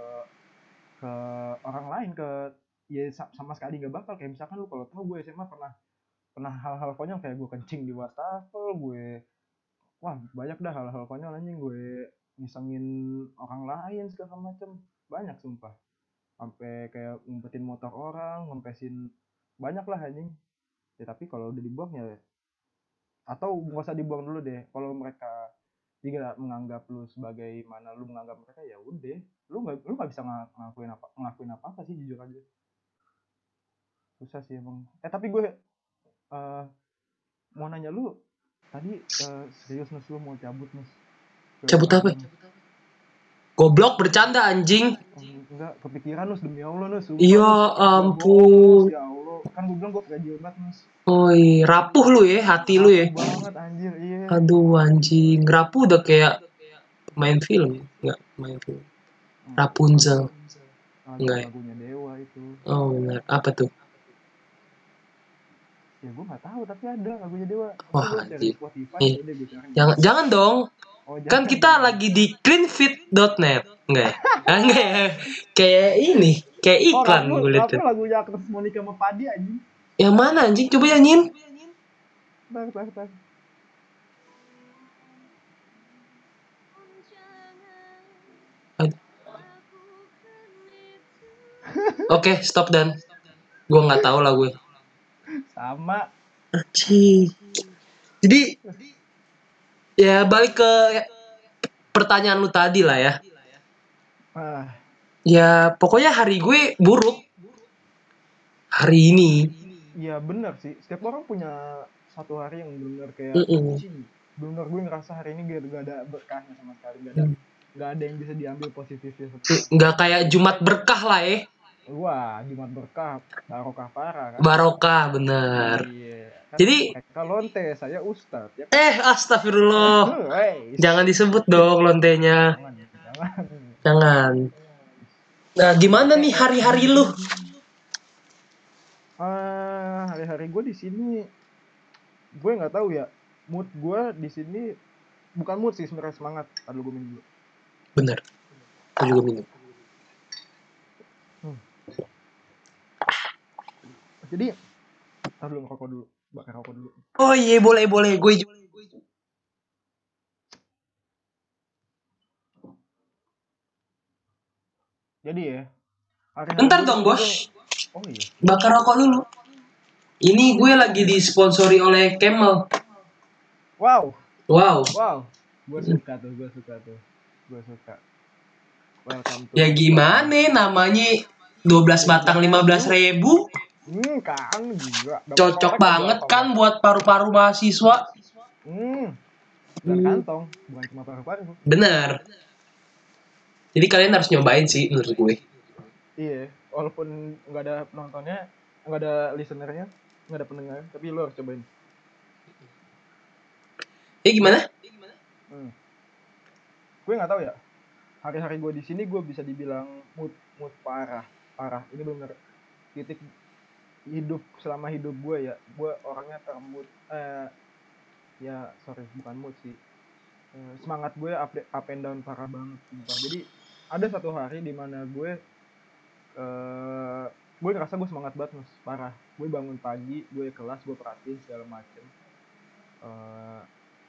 ke orang lain ke ya sa- sama sekali nggak bakal. Kayak misalkan lu kalau tau gue SMA pernah pernah hal-hal konyol kayak gue kencing di wastafel gue wah banyak dah hal-hal konyol anjing gue ngisengin orang lain segala macem. Banyak sumpah. Sampai kayak ngumpetin motor orang ngempesin banyak lah anjing. Ya tapi kalau udah dibuang ya atau nggak usah dibuang dulu deh. Kalau mereka tidak menganggap lu sebagai mana lu menganggap mereka ya udah. Lu nggak lu nggak bisa nga- ngelakuin apa ngelakuin apa apa sih jujur aja. Susah sih emang. Eh tapi gue eh mau nanya lu tadi eh, serius nus lu mau cabut nus Cabut apa? Goblok bercanda anjing. Enggak kepikiran nus demi allah nus Ya. Gua ampun. ya allah kan gue bilang gue fragile banget nus Oi, rapuh lu ya hati lu ya. Rapuh banget anjir iya. Aduh anjing. Rapuh udah kayak main film nggak main film. Rapunzel. Lagu- enggak ya? dewa itu. Oh benar. Apa tuh ya gue nggak tahu tapi ada lagunya dewa. Wah, anjir. Spotify gue cari jangan jangan dong. Oh, kan jangan. kita lagi di cleanfit.net enggak ya? Ah, enggak ya? Kayak ini kayak oh, iklan lagu, gue liat lagu lagunya Agnes Monica sama Padi anjing? Yang mana anjing? Coba nyanyiin. Bentar, bentar, bentar. Oke stop dan. Gue nggak tahu lah gue sama Anjing. Jadi ya balik ke pertanyaan lu tadi lah ya. ah Ya pokoknya hari gue buruk. Hari ini. iya bener sih setiap orang punya satu hari yang bener kayak Mm-mm. anjing bener gue ngerasa hari ini gak, gak ada berkahnya sama sekali gak ada Hmm. gak ada yang bisa diambil positifnya Mm, Nggak kayak Jumat berkah lah ya. Wah Jumat berkah barokah parah kan Barokah bener. iya Kan Jadi- mereka lonte saya ustad ya Eh astagfirullah. Jangan disebut dong lontenya. jangan jangan Jangan. Nah gimana nih hari-hari lu? Ah, hari-hari gue di sini gue nggak tahu ya mood gue di sini bukan mood sih sebenarnya semangat aduh gue minum dulu Bener. Gue juga minum. Jadi taruh dulu ngerokok dulu bakar rokok dulu Oh iya boleh boleh. Gue juga. jadi ya Bentar dong bos. oh iya Bakar rokok dulu. Ini gue lagi disponsori oleh Camel. wow Wow. wow gue suka tuh gue suka tuh gue suka welcome to Ya gimana namanya 12 batang 15 ribu? Hmm kan gila. Dapat Cocok banget kan buat paru-paru mahasiswa. Hmm. Dan Hmm. kantong bukan cuma paru-paru. Bener. Jadi kalian harus nyobain sih menurut gue. Iya walaupun nggak ada penontonnya nggak ada listenernya nggak ada pendengar tapi lo harus cobain. Eh gimana? hmm. gue nggak tahu ya. Hari-hari gue di sini gue bisa dibilang mood mood parah parah. Ini benar titik hidup selama hidup gue ya gue orangnya termood eh ya sorry bukan mood sih. Eh, semangat gue up, up and down parah banget sumpah. jadi ada satu hari di mana gue eh gue ngerasa gue semangat banget Mas. parah. Gue bangun pagi gue kelas gue perhatiin segala macem. Eh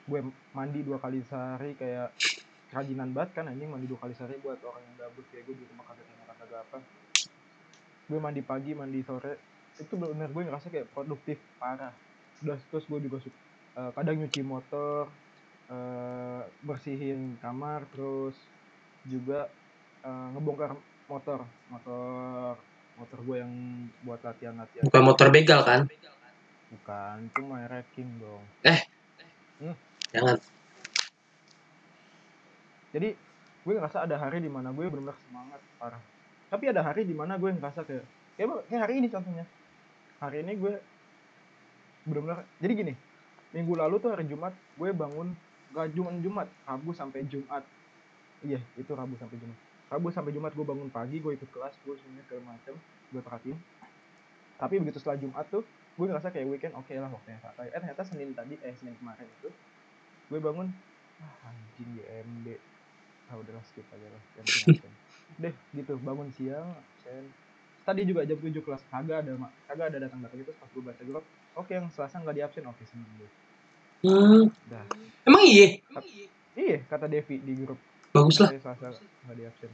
gue mandi dua kali sehari kayak kerajinan banget kan anjing mandi dua kali sehari buat orang yang gabut kayak gue di rumah kagak kagak apa gue mandi pagi mandi sore. Itu benar gue ngerasa kayak produktif parah. Udah terus gue juga suka eh, kadang nyuci motor eh, bersihin kamar terus juga eh, ngebongkar motor. Motor motor gue yang buat latihan latihan Bukan motor begal kan? bukan itu merek King dong Jangan. jadi gue ngerasa ada hari di mana gue benar-benar semangat parah tapi ada hari di mana gue ngerasa kayak kayak, kayak hari ini contohnya. Hari ini gue benar-benar jadi gini minggu lalu tuh hari Jumat gue bangun gak cuma Jumat Rabu sampai Jumat. Iya itu Rabu sampai Jumat. Rabu sampai Jumat gue bangun pagi gue ikut kelas gue semuanya segala macem gue perhatiin. Tapi begitu setelah Jumat tuh gue ngerasa kayak weekend oke lah waktunya santai eh ternyata Senin tadi eh Senin kemarin itu gue bangun ah, anjing GMB ah udahlah skip aja lah. Deh gitu. Bangun siang absen. Tadi juga jam 7 kelas kagak ada mak. Kagak ada datang datang itu pas gue baca grup. Oke yang selasa nggak di absen oke seneng gue Hmm. dah. Emang iya? iya? Kata Devi di grup. Bagus lah. selasa nggak di absen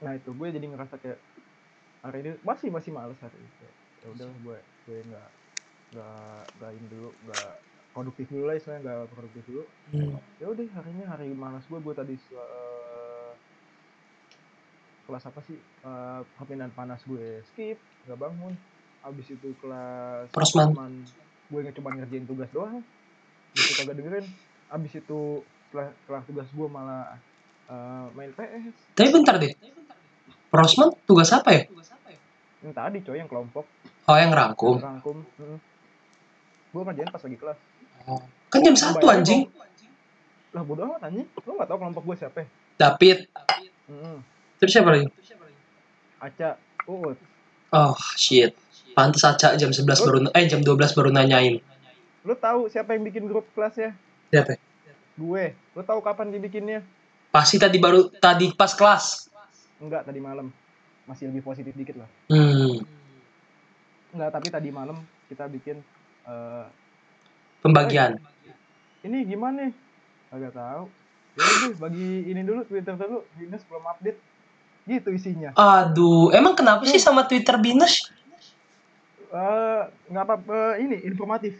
nah itu gue jadi ngerasa kayak hari ini masih masih males hari ini. Ya udah gue gue nggak nggak nggak ini dulu nggak produktif dulu lah istilahnya nggak produktif dulu. Hmm. ya udah hari ini hari malas gue gue tadi eh, kelas apa sih Eh, perpindahan panas gue skip nggak bangun abis itu kelas Prosman. cuman gue nggak cuma ngerjain tugas doang gitu kagak dengerin abis itu setelah kelar tugas gue malah eh, main PS Tapi bentar deh. Rosman tugas apa ya? yang tadi coy yang kelompok Oh yang rangkum. rangkum hmm. gue ngerjain pas lagi kelas Kan jam satu anjing. lah bodo amat anjing lo nggak tahu kelompok gue siapa ya? David. Mm-mm. Terus siapa lagi? Aca Uut Oh shit. Pantes aja jam 11 baru eh jam 12 baru nanyain. lo tahu siapa yang bikin grup kelasnya Siapa? gue lo tahu kapan dibikinnya Pasti tadi baru tadi pas kelas. enggak tadi malam masih lebih positif dikit lah Hmm. enggak tapi tadi malam kita bikin eh Pembagian. ini gimana agak tahu ya bagi ini dulu twitter dulu Binus belum update gitu isinya Aduh, emang kenapa sih sama Twitter Binus? eh nggak apa eh, ini informatif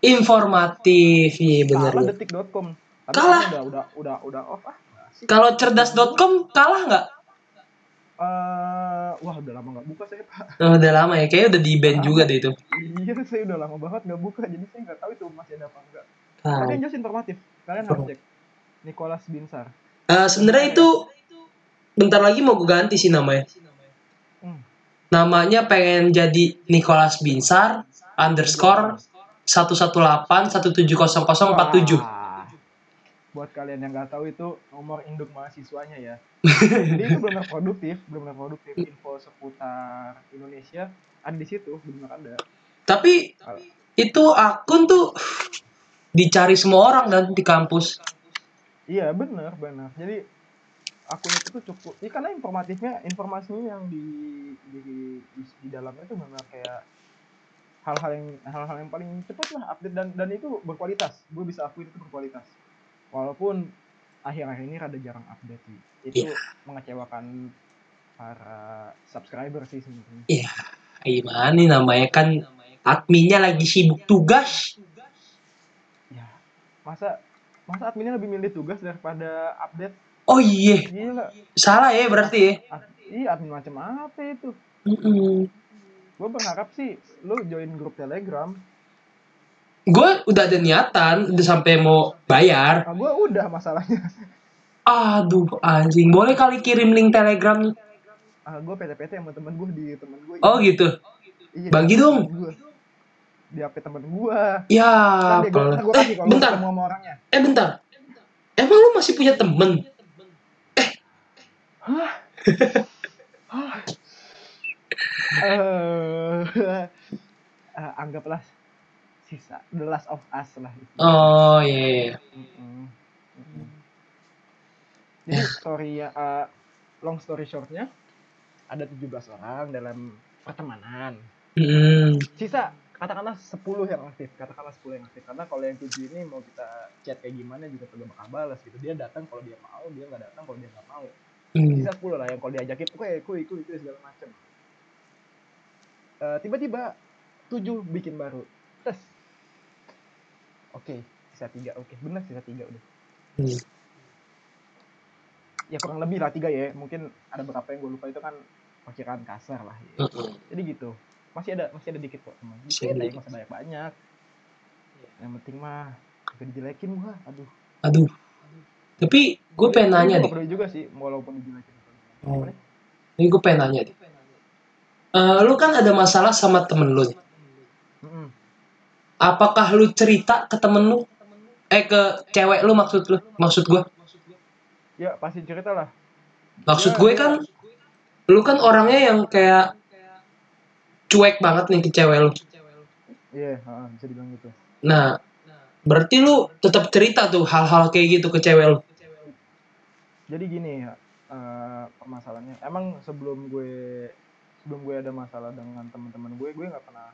Informatif, iya bener. kalah detik.com tapi Kalah. udah udah udah udah off ah. Kalau cerdas.com kalah nggak? Eh, wah udah lama nggak buka saya pak Oh, udah lama ya, kayaknya udah di ban juga deh itu. iya saya udah lama banget nggak buka jadi saya nggak tahu itu masih ada apa enggak Ah. tapi yang jelas informatif kalian harus cek Nicholas Binsar Eh, sebenarnya itu bentar lagi mau gue ganti sih namanya. Hmm. Namanya pengen jadi Nicholas Binsar underscore 118 1700047. Wah. buat kalian yang nggak tahu itu nomor induk mahasiswanya ya jadi itu benar produktif benar produktif info seputar Indonesia ada di situ benar ada Tapi itu akun tuh dicari semua orang dan di kampus. iya benar benar jadi akun itu tuh cukup ya, karena informatifnya informasinya yang di di, di, di dalamnya itu benar kayak hal-hal yang hal-hal yang paling cepat lah update dan dan itu berkualitas. Gue bisa akui itu berkualitas. Walaupun akhir-akhir ini rada jarang update sih. Itu mengecewakan para subscriber sih sebenarnya. Iya, gimana nih namanya? Kan adminnya lagi sibuk tugas. ya masa masa adminnya lebih milih tugas daripada update Oh iya, gila salah ya berarti ya. Ad- iya admin macam apa itu Mm-mm. gue berharap sih lu join grup telegram Gue udah ada niatan, udah sampai mau bayar. nah, gue udah masalahnya Aduh, anjing. Boleh kali kirim link telegram ah gue PT-PT sama temen gue di temen gue Oh gitu. iya, bagi dong. di HP temen gua Ya, gua, gua Eh, bentar. sama orangnya Eh, bentar. Emang lu masih punya temen? Hah hah eh eh, anggaplah sisa The Last of Us lah itu. Oh, iya. iya. Mm-mm. Mm-mm. Jadi story ya, eh, long story shortnya ada 17 orang dalam pertemanan. Hmm. Sisa katakanlah 10 yang aktif, katakanlah 10 yang aktif. Karena kalau yang 7 ini mau kita chat kayak gimana juga kagak bakal balas gitu. Dia datang kalau dia mau, dia nggak datang kalau dia nggak mau. Hmm. Sisa 10 lah yang kalau diajakin, kuy, kuy, kuy, kuy segala macem. Eh, tiba-tiba 7 bikin baru. Terus Oke, sisa 3. Oke, benar sisa 3 udah. Hmm. ya kurang lebih lah tiga ya mungkin ada beberapa yang gue lupa itu kan perkiraan kasar lah ya. Jadi gitu masih ada masih ada dikit kok teman dikit ada aja masih banyak banyak yang penting mah gak dijelekin gua aduh Aduh. Tapi gue pengen Tapi nanya deh. juga sih walaupun? Ini gue pengen nanya deh. Eh, lu kan ada masalah sama temen lu nih. Apakah lu cerita ke temen lu? Eh ke cewek lu maksud lu? Maksud gue? ya pasti cerita lah Maksud Ya, gue ya. kan lu kan orangnya yang kayak cuek banget nih ke cewek lu. iya heeh, bisa dibilang gitu Nah, berarti lu tetap cerita tuh hal-hal kayak gitu ke cewek lu. jadi gini ya eh, permasalahannya. Emang sebelum gue sebelum gue ada masalah dengan teman-teman gue gue nggak pernah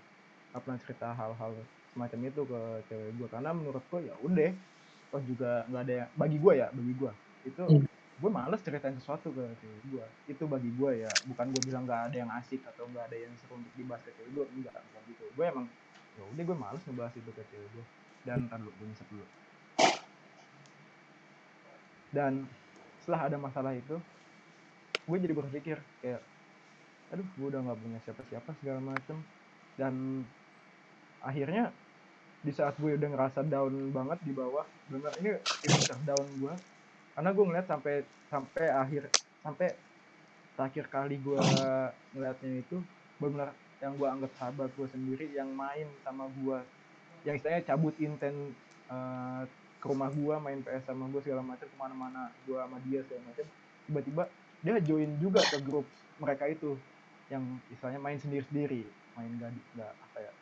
nggak pernah cerita hal-hal semacam itu ke cewek gue. Karena menurut gue ya udah toh juga nggak ada yang bagi gue ya bagi gue. Itu Hmm. gue males ceritain sesuatu ke cewek gue. Itu bagi gue ya bukan gue bilang nggak ada yang asik atau nggak ada yang seru untuk dibahas ke cewek gue enggak bukan gitu. Gue emang ya udah gue males ngebahas itu ke cewek gue dan ntar dulu gue dulu. Dan setelah ada masalah itu gue jadi berpikir kayak aduh gue udah nggak punya siapa-siapa segala macem. Dan akhirnya di saat gue udah ngerasa down banget di bawah benar ini ini terdown gue karena gue ngeliat sampai sampai akhir sampai terakhir kali gue ngeliatnya itu benar yang gue anggap sahabat gue sendiri yang main sama gue yang istilahnya cabut inten eh, ke rumah gue main PS sama gue segala macam ke mana-mana gue sama dia segala macam tiba-tiba dia join juga ke grup mereka itu yang istilahnya main sendiri-sendiri main gak nggak apa ya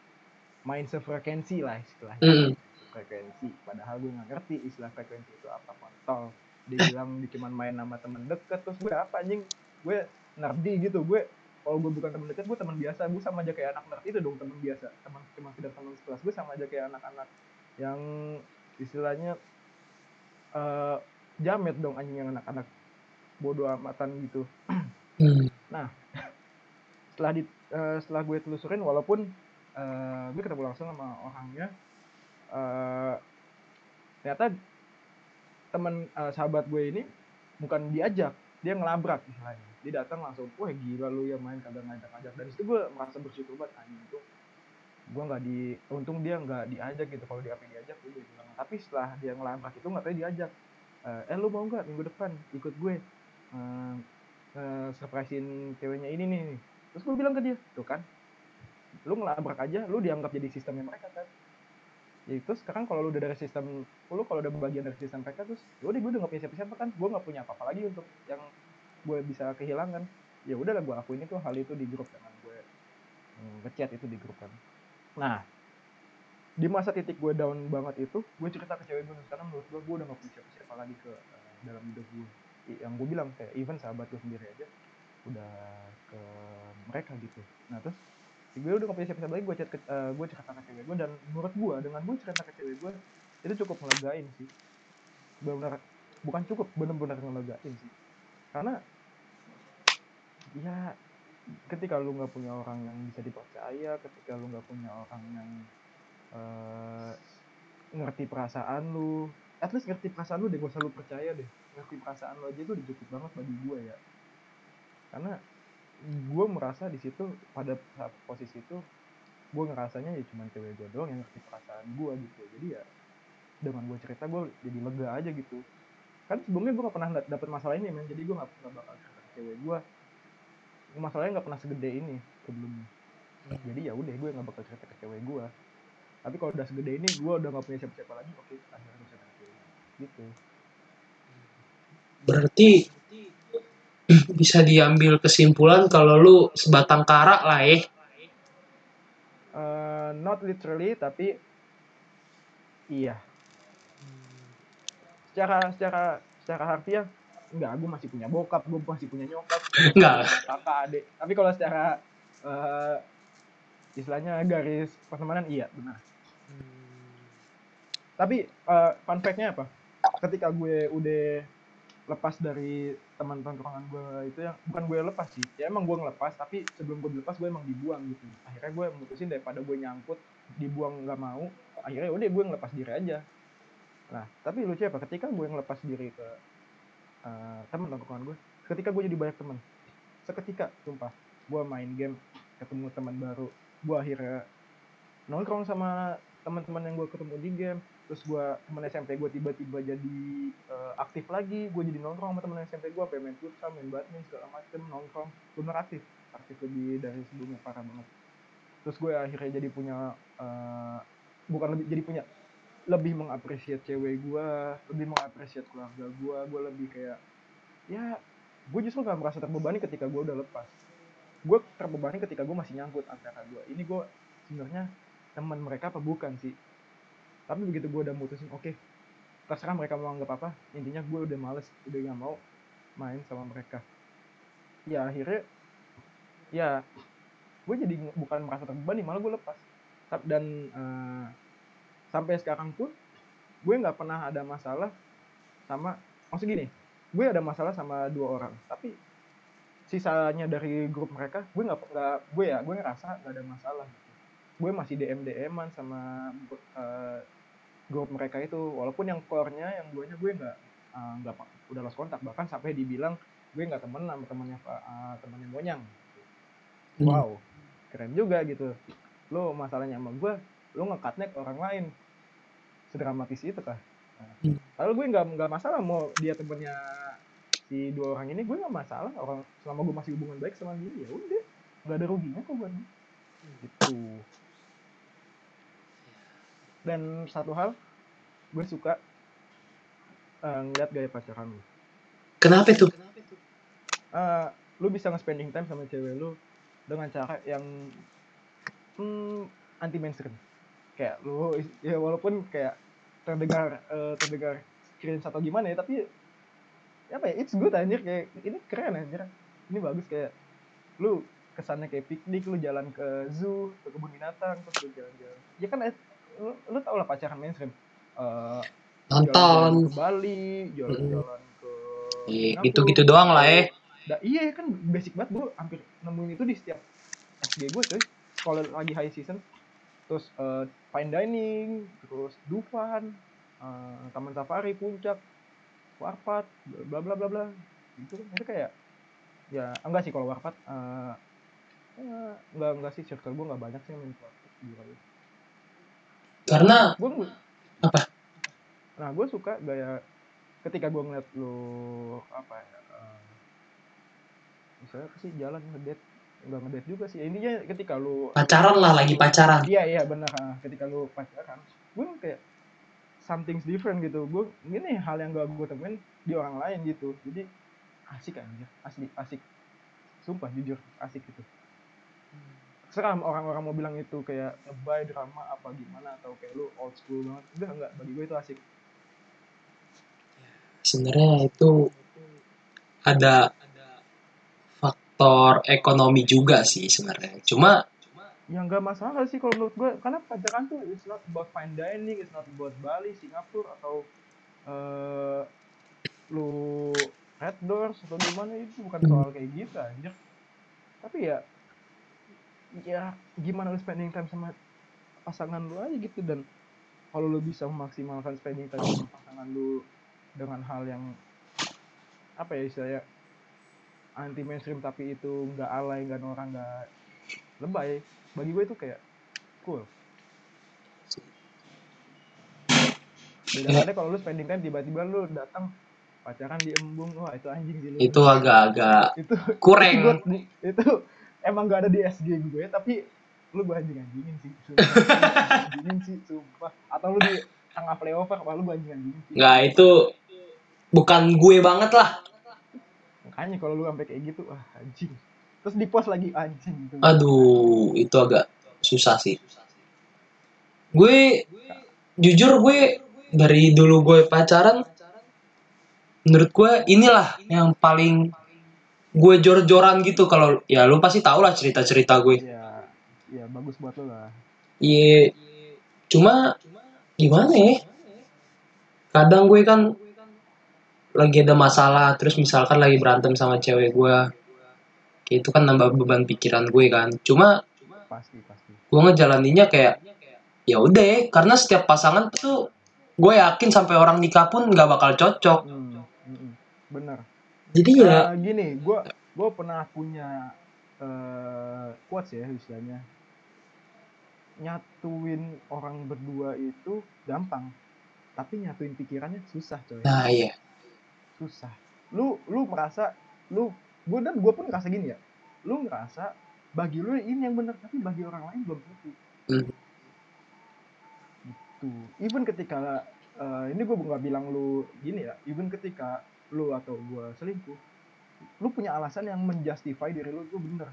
main sefrekuensi lah istilahnya. Mm-mm. frekuensi padahal gue nggak ngerti istilah frekuensi itu apa kontol dia bilang dia cuma main sama temen deket terus gue apa anjing? Gue nerdy gitu gue kalau gue bukan temen deket gue teman biasa. Gue sama aja kayak anak nerd itu dong teman biasa. Teman cuma sekedar teman sekelas gue sama aja kayak anak-anak yang istilahnya eh jamet dong anjing yang anak-anak bodoh amatan gitu. Hmm. setelah di eh, setelah gue telusurin walaupun eh, gue ketemu langsung sama orangnya eh ternyata teman eh, sahabat gue ini bukan diajak dia ngelabrak istilahnya dia datang langsung wah gila lu yang main kagak ngajak-ngajak dan itu gue merasa bersyukur banget anjing itu gue nggak di untung dia nggak diajak gitu. Kalau dia diajak udah bilang tapi setelah dia ngelabrak itu nggak tahu diajak. Eh eh, lu mau nggak minggu depan ikut gue eh eh, surprisein ceweknya ini nih terus gue bilang ke dia tuh kan lu ngelabrak aja lu dianggap jadi sistemnya mereka kan. Ya itu sekarang kalau lu udah dari sistem lu kalau udah bagian dari sistem mereka terus ya udah gue udah gak punya siapa-siapa kan gue nggak punya apa-apa lagi untuk yang gue bisa kehilangan ya udahlah gue akuin itu hal itu di grup dengan gue mm, ngechat itu di grup kan. Nah di masa titik gue down banget itu gue cerita ke cewek gue karena menurut gue gue udah gak punya siapa-siapa lagi ke eh, dalam hidup gue. Yang gue bilang kayak even sahabat gue sendiri aja udah ke mereka gitu. Nah terus gue udah gak punya siapa-siapa lagi gue chat ke, eh, gue cerita ke cewek gue dan menurut gue dengan gue cerita ke cewek gue itu cukup ngelegain sih. Benar bukan cukup bener-bener ngelegain sih karena ya ketika lu nggak punya orang yang bisa dipercaya ketika lu nggak punya orang yang eh, ngerti perasaan lu at least ngerti perasaan lu deh gak usah lu percaya deh. Ngerti perasaan lu aja itu cukup banget bagi gue ya. Karena gue merasa di situ pada posisi itu gue ngerasanya ya cuman cewek gue doang yang ngerti perasaan gue gitu. Jadi ya dengan gue cerita gue jadi lega aja gitu kan sebelumnya gue gak pernah da- dapet masalah ini men. Jadi gue gak, gak bakal cerita ke cewek gue masalahnya gak pernah segede ini sebelumnya. Jadi ya udah gue gak bakal cerita ke cewek gue tapi kalau udah segede ini gue udah gak punya siapa-siapa lagi oke akhirnya gue sadar gitu. Berarti bisa diambil kesimpulan kalau lu sebatang kara lah eh. Eh, not literally tapi iya secara secara secara harfiah enggak gue masih punya bokap gue masih punya nyokap. Enggak. kakak adik. Tapi kalau secara eh, istilahnya garis pertemanan iya benar. Tapi eh, fun fact-nya apa? Ketika gue udah lepas dari teman tongkrongan gue itu yang bukan gue lepas sih ya emang gue ngelepas tapi sebelum gue dilepas gue emang dibuang gitu. Akhirnya gue mutusin daripada gue nyangkut dibuang nggak mau akhirnya udah gue ngelepas diri aja nah tapi lucu apa? Ketika gue ngelepas diri ke eh, teman tongkrongan gue ketika gue jadi banyak teman seketika sumpah gue main game ketemu teman baru gue akhirnya nongkrong sama teman-teman yang gue ketemu di game terus gue temen SMP gue tiba-tiba jadi eh, aktif lagi gue jadi nongkrong sama temen SMP gue main futsal main badminton segala macem nongkrong bener aktif aktif lebih dari sebelumnya parah banget. Terus gue akhirnya jadi punya eh, bukan lebih jadi punya lebih mengapresiasi cewek gue lebih mengapresiasi keluarga gue gue lebih kayak ya gue justru gak merasa terbebani ketika gue udah lepas. Gue terbebani ketika gue masih nyangkut antara gue ini gue sebenarnya teman mereka apa bukan sih? Tapi begitu gue udah mutusin oke terserah mereka mau anggap apa intinya gue udah males udah gak mau main sama mereka. Ya akhirnya ya gue jadi bukan merasa terbebani malah gue lepas. Dan eh, sampai sekarang pun gue nggak pernah ada masalah sama maksud gini gue ada masalah sama dua orang. Tapi sisanya dari grup mereka gue nggak nggak gue ya gue ngerasa nggak ada masalah gitu. gue masih dm dman sama eh, grup mereka itu. Walaupun yang core-nya yang gue gue nggak eh, nggak pa- udah lost kontak. Bahkan sampai dibilang gue nggak temen sama temannya Pak eh, temannya Gonyang Hmm. wow keren juga gitu. Lo masalahnya sama gue lo ngekatnya ke orang lain. Sedramatis itu kah? Nah, Hmm. lalu gue nggak nggak masalah mau dia temennya si dua orang ini gue nggak masalah. Orang selama gue masih hubungan baik sama dia ya udah. Nggak ada ruginya kok buat gue gitu. Dan satu hal gue suka eh, ngeliat gaya pacaran lu. Kenapa tuh Eh, lu bisa nge-spending time sama cewek lu dengan cara yang hmm, anti mainstream kayak lu ya walaupun kayak terdengar eh, terdengar cringe atau gimana ya tapi apa ya it's good anjir kayak ini keren anjir. Ini bagus kayak lu kesannya kayak piknik lu jalan ke zoo ke kebun binatang terus lu jalan-jalan. Ya kan eh, lu, lu tau lah pacaran mainstream. Jalan-jalan nonton. ke Bali jalan-jalan ke Iya, Singapura, gitu-gitu doang lah eh. Da, iya kan basic banget gue hampir nemuin itu di setiap SG gue cuy. Kalau lagi high season terus eh, fine dining terus Dufan eh, taman safari puncak warpat bla bla bla bla itu itu kayak ya enggak sih kalau warpat eh, eh, enggak enggak sih circle gue enggak banyak sih yang main warpat karena gue Apa? nah gue suka gaya ketika gue ngeliat lu apa ya eh, misalnya apa sih jalan ngedate nggak ngedate juga sih. Intinya ketika lu pacaran lah lagi pacaran. Iya iya benar ketika lu pacaran gue kayak something's different gitu. Gue ini hal yang gak gue temuin di orang lain gitu. Jadi asik anjir. Asli asik. Sumpah jujur asik gitu. Sekarang orang-orang mau bilang itu kayak lebay drama apa gimana atau kayak lu old school banget. Udah enggak. Bagi gue itu asik. Sebenarnya itu ada faktor ekonomi juga sih sebenarnya. Cuma ya nggak masalah sih kalau menurut gue karena pacaran tuh it's not about fine dining it's not about Bali Singapura atau eh lu red doors atau gimana itu bukan soal kayak gitu anjir. Tapi ya ya gimana lu spending time sama pasangan lu aja gitu. Dan kalau lu bisa memaksimalkan spending time sama pasangan lu dengan hal yang apa ya istilahnya anti mainstream tapi itu nggak alay nggak norak nggak lebay bagi gue itu kayak cool. Beda ada kalau lu spending time tiba-tiba lu datang pacaran di embung wah itu anjing sih itu agak-agak itu kurang. Itu, itu emang gak ada di SG gue tapi lu gue anjing anjingin sih anjingin sih sumpah. Atau lu di tengah playover wah lu gue anjing anjingin sih. Nggak itu bukan gue banget lah makanya kalau lu sampai kayak gitu wah anjing. Terus di post lagi anjing gitu. Aduh itu agak susah sih. Gue jujur gue dari dulu gue pacaran menurut gue inilah yang paling gue jor-joran gitu. Kalau ya lu pasti tau lah cerita-cerita gue. Ya ya bagus buat lu lah. Iya cuma gimana ya? Kadang gue kan lagi ada masalah terus misalkan lagi berantem sama cewek gue kayak itu kan nambah beban pikiran gue kan. Cuma pasti pasti. gue ngejalaninnya kayak ya udah karena setiap pasangan tuh gue yakin sampai orang nikah pun nggak bakal cocok. Hmm, hmm, bener. Jadi ya Nah, gini gue gue pernah punya eh quotes ya istilahnya. Nyatuin orang berdua itu gampang tapi nyatuin pikirannya susah coy. Nah iya susah. Lu lu merasa lu gue dan gue pun ngerasa gini ya. Lu ngerasa bagi lu ini yang benar tapi bagi orang lain belum tentu. Hmm. gitu. Even ketika eh, ini gue nggak bilang lu gini ya even ketika lu atau gue selingkuh lu punya alasan yang menjustify diri lu itu bener.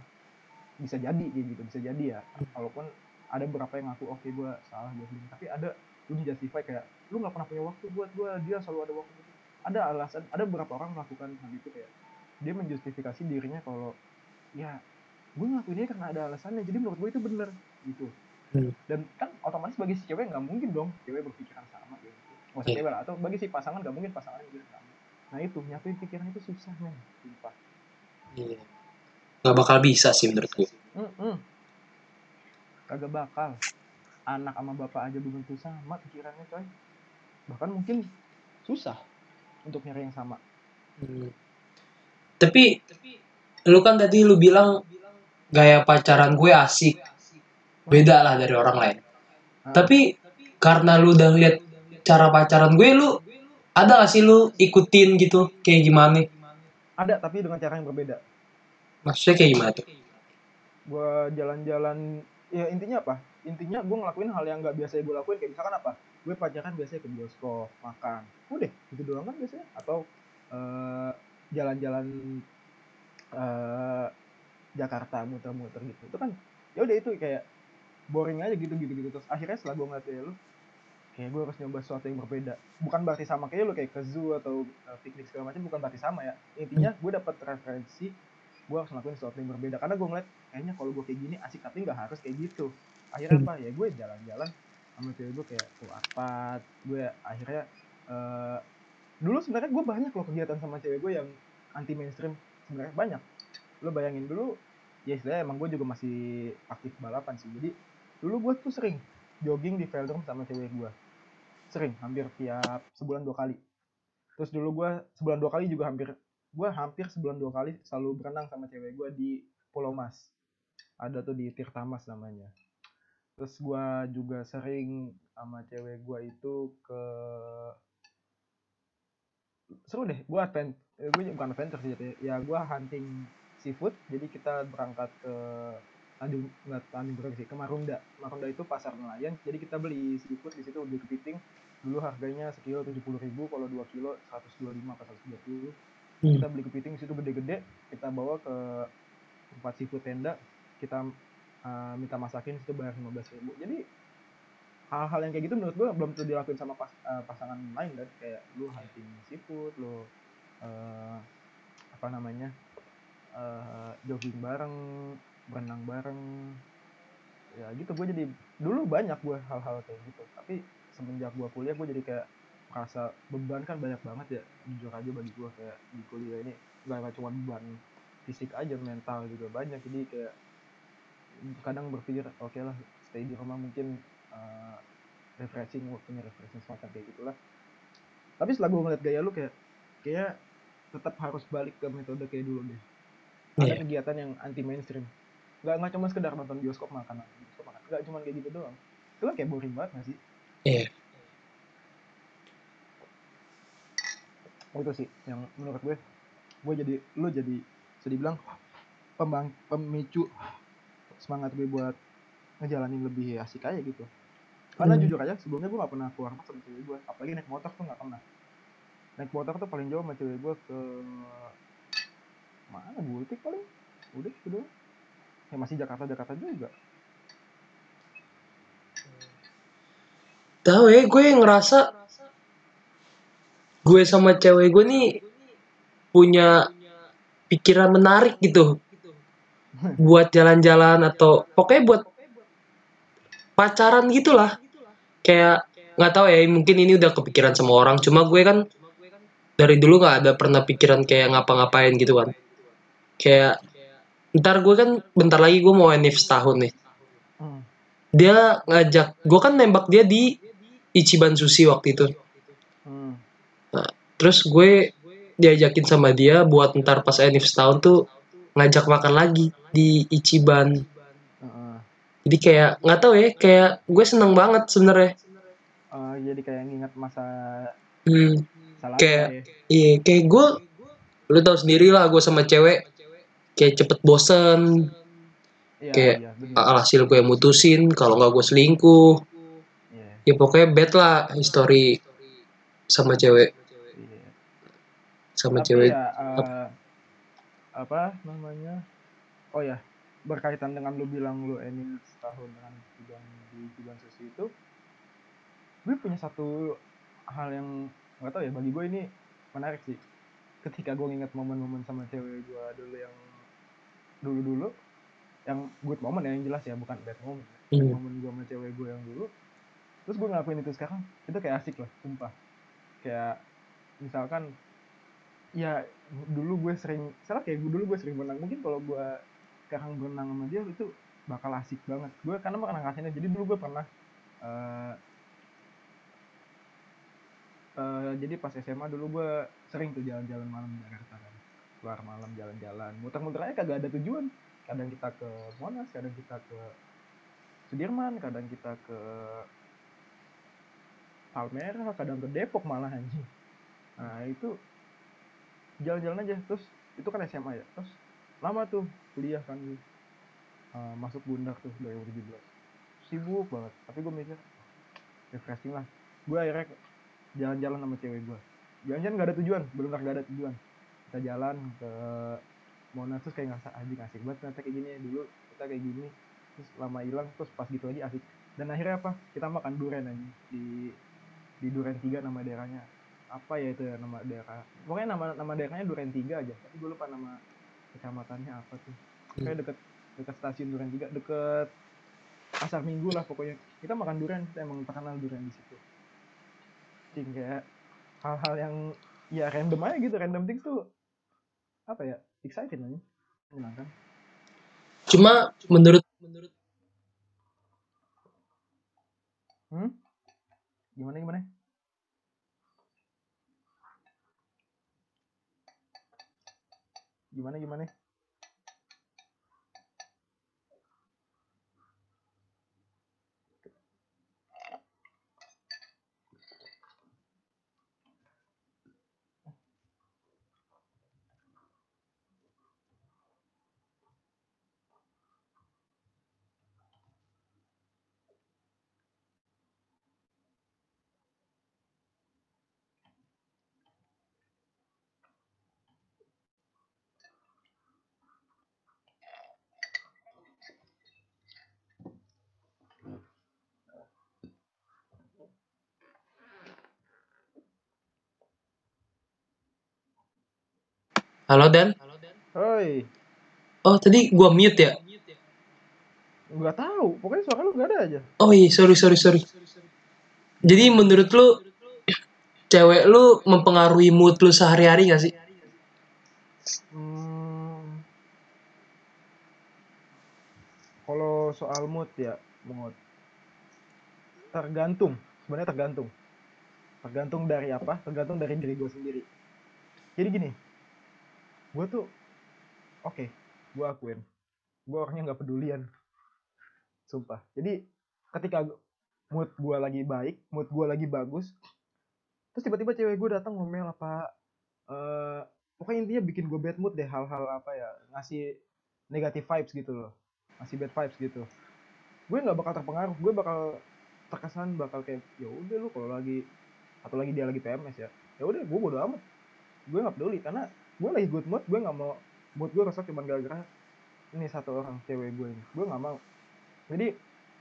Bisa jadi kayak gitu bisa jadi ya. Walaupun ada beberapa yang ngaku oke gue salah gue tapi ada lu menjustify kayak lu nggak pernah punya waktu buat gue dia selalu ada waktu ada alasan ada beberapa orang melakukan hal itu kayak dia menjustifikasi dirinya kalau ya gue ngelakuin ini karena ada alasannya jadi menurut gue itu bener gitu Hmm. dan kan otomatis bagi si cewek nggak mungkin dong cewek berpikiran sama gitu nggak usah Iya. atau bagi si pasangan nggak mungkin pasangan yang berpikiran sama nah itu nyatuin pikiran itu susah men sumpah Iya. nggak bakal bisa sih menurut gue Mm-mm. kagak bakal anak sama bapak aja belum tentu sama pikirannya coy bahkan mungkin susah untuk nyari yang sama. Hmm. tapi lu kan tadi lu bilang gaya pacaran gue asik. Beda lah dari orang lain. Nah, tapi karena lu udah lihat cara pacaran gue lu ada gak sih lu ikutin gitu? Kayak gimana? Ada tapi dengan cara yang berbeda. Maksudnya kayak gimana tuh? Gue jalan-jalan ya intinya apa? Intinya gue ngelakuin hal yang nggak biasa gue lakuin kayak misalkan apa gue pacaran biasanya ke bioskop makan. Udah gitu doang kan biasanya. Atau eh, jalan-jalan eh, Jakarta muter-muter gitu. Itu kan ya udah itu kayak boring aja gitu gitu gitu terus akhirnya setelah gue ngeliat kayak lu kayak gue harus nyoba sesuatu yang berbeda. Bukan berarti sama kayak lu kayak ke zoo atau eh, piknik segala macam bukan berarti sama ya. Intinya gue dapat referensi gue harus ngelakuin sesuatu yang berbeda. Karena gue ngeliat kayaknya kalau gue kayak gini asik. Tapi nggak harus kayak gitu. Akhirnya Hmm. apa? Ya gue jalan-jalan sama cewek gue kayak ke Arpat gue akhirnya eh, dulu sebenarnya gue banyak loh kegiatan sama cewek gue yang anti mainstream sebenarnya banyak. Lo bayangin dulu ya istilahnya emang gue juga masih aktif balapan sih. Jadi dulu gue tuh sering jogging di velodrome sama cewek gue sering hampir tiap sebulan dua kali. Terus dulu gue sebulan dua kali juga hampir gue hampir sebulan dua kali selalu berenang sama cewek gue di Pulau Mas. Ada tuh di Tirtamas namanya terus gue juga sering sama cewek gue itu ke seru deh gue advent eh, gue bukan adventure sih jatuhnya. ya gue hunting seafood. Jadi kita berangkat ke Tanjung nggak Tanjung Priok sih ke Marunda. Marunda itu pasar nelayan. Jadi kita beli seafood di situ beli kepiting. Dulu harganya sekilo tujuh puluh ribu kalau dua kilo 125 atau 120 Hmm. kita beli kepiting di situ gede-gede kita bawa ke tempat seafood tenda. Kita uh, minta masakin itu bayar 15 ribu. Jadi hal-hal yang kayak gitu menurut gua belum tentu dilakuin sama pas- uh, pasangan lain kan. Kayak lu hunting seafood lu uh, apa namanya uh, jogging bareng berenang bareng ya gitu. Gue jadi dulu banyak gue hal-hal kayak gitu. Tapi semenjak gue kuliah gue jadi kayak merasa beban kan banyak banget ya jujur aja bagi gue kayak di kuliah ini. Nggak cuma beban fisik aja mental juga banyak. Jadi kayak kadang berpikir oke lah stay di rumah mungkin uh, refreshing waktunya refreshing semacam kayak gitulah. Tapi setelah gue ngeliat gaya lu kayak kayak tetap harus balik ke metode kayak dulu deh. Ada Iya. kegiatan yang anti mainstream nggak nggak cuma sekedar nonton bioskop makan bioskop makan. Nggak cuma kayak gitu doang. Itu kan kayak boring banget nggak sih? Iya. Oh, itu sih yang menurut gue. Gue jadi lu jadi bisa dibilang pembang pemicu semangat gue buat ngejalanin lebih asik aja gitu. Karena Hmm. jujur aja sebelumnya gue gak pernah keluar rumah sama cewek gue apalagi naik motor tuh gak pernah. Naik motor tuh paling jauh sama cewek gue ke mana? Gultik paling. Udah itu doang. Ya masih Jakarta Jakarta juga. Tahu ya gue ngerasa gue sama cewek gue nih punya pikiran menarik gitu buat jalan-jalan atau pokoknya buat pacaran gitulah. Kayak nggak tahu ya mungkin ini udah kepikiran sama orang. Cuma gue kan dari dulu nggak ada pernah pikiran kayak ngapa-ngapain gitu kan. Kayak ntar gue kan bentar lagi gue mau NIF setahun nih. Hmm. dia ngajak gue kan nembak dia di Ichiban Sushi waktu itu. Hmm. terus gue diajakin sama dia buat ntar pas NIF setahun tuh ngajak makan lagi di Ichiban. Jadi kayak nggak tahu ya kayak gue seneng banget sebenarnya. Eh, jadi kayak nginget masa hmm, salah Kayak- ya. iya kayak gue lu tau sendiri lah gue sama cewek kayak cepet bosen. Iya, kayak bener. alhasil gue yang mutusin kalau nggak gue selingkuh. Iya, ya pokoknya bad lah history sama cewek. Iya. sama Tapi cewek. ya eh, apa namanya? Oh ya, berkaitan dengan lu bilang lu ini setahun dengan bidang di bidang sushi itu, gue punya satu hal yang nggak tahu ya bagi gue ini menarik sih. Ketika gue nginget momen-momen sama cewek gue dulu yang dulu-dulu, yang good moment ya yang jelas ya bukan bad moment. Bad Hmm. momen gue sama cewek gue yang dulu, terus gue ngelakuin itu sekarang, itu kayak asik loh, sumpah. Kayak misalkan ya dulu gue sering salah kayak gue dulu gue sering berenang mungkin kalau gue sekarang berenang sama dia itu bakal asik banget. Gue karena pernah ngasihinnya jadi dulu gue pernah eh eh, jadi pas SMA dulu gue sering tuh jalan-jalan malam di Jakarta kan. Keluar malam jalan-jalan. Muter-muter aja kagak ada tujuan. Kadang kita ke Monas kadang kita ke Sudirman kadang kita ke Palmerah kadang ke Depok malah anjing. Nah itu jalan-jalan aja. Terus itu kan SMA ya. Terus lama tuh kuliah kan Eh, masuk bundak tuh 2017 sibuk banget. Tapi gue mikir refreshing lah. Gue akhirnya jalan-jalan sama cewek gue jalan-jalan gak ada tujuan. Benar gak ada tujuan. Kita jalan ke Monas terus kayak ngerasa anjing asik banget ternyata kayak gini. Ya dulu kita kayak gini. Terus lama hilang terus pas gitu lagi asik. Dan akhirnya apa? Kita makan durian aja di di Duren 3 nama daerahnya apa ya itu ya nama daerah. Pokoknya nama nama daerahnya Duren 3 aja. Tapi gue lupa nama kecamatannya apa tuh. Kayak deket deket stasiun Duren 3 deket pasar minggu lah pokoknya. Kita makan durian kita emang terkenal durian di situ. Kayak hal-hal yang ya random aja gitu. Random things tuh apa ya exciting aja. Menyenangkan. Cuma menurut hmm? gimana gimana gimana gimana halo Dan Hoi, oh tadi gua mute ya nggak tahu. Pokoknya suara lu nggak ada aja. oh iya sorry sorry sorry jadi menurut lu cewek lu mempengaruhi mood lu sehari-hari gak sih Hmm, kalau soal mood ya, mood tergantung. Sebenarnya tergantung. Tergantung dari apa? Tergantung dari diri gue sendiri. Jadi gini, gue tuh, oke, gue akuin, gue orangnya nggak pedulian, sumpah. Jadi ketika mood gue lagi baik, mood gue lagi bagus, terus tiba-tiba cewek gue datang ngomel apa, eh pokoknya intinya bikin gue bad mood deh hal-hal apa ya ngasih negative vibes gitu loh. Ngasih bad vibes gitu. Gue nggak bakal terpengaruh. Gue bakal terkesan bakal kayak ya udah lu kalau lagi atau lagi dia lagi PMS ya. Ya udah gue bodo amat. Gue nggak peduli karena gue lagi good mood gue nggak mau mood gue rusak cuma gara-gara ini satu orang cewek gue ini. Gue nggak mau. Jadi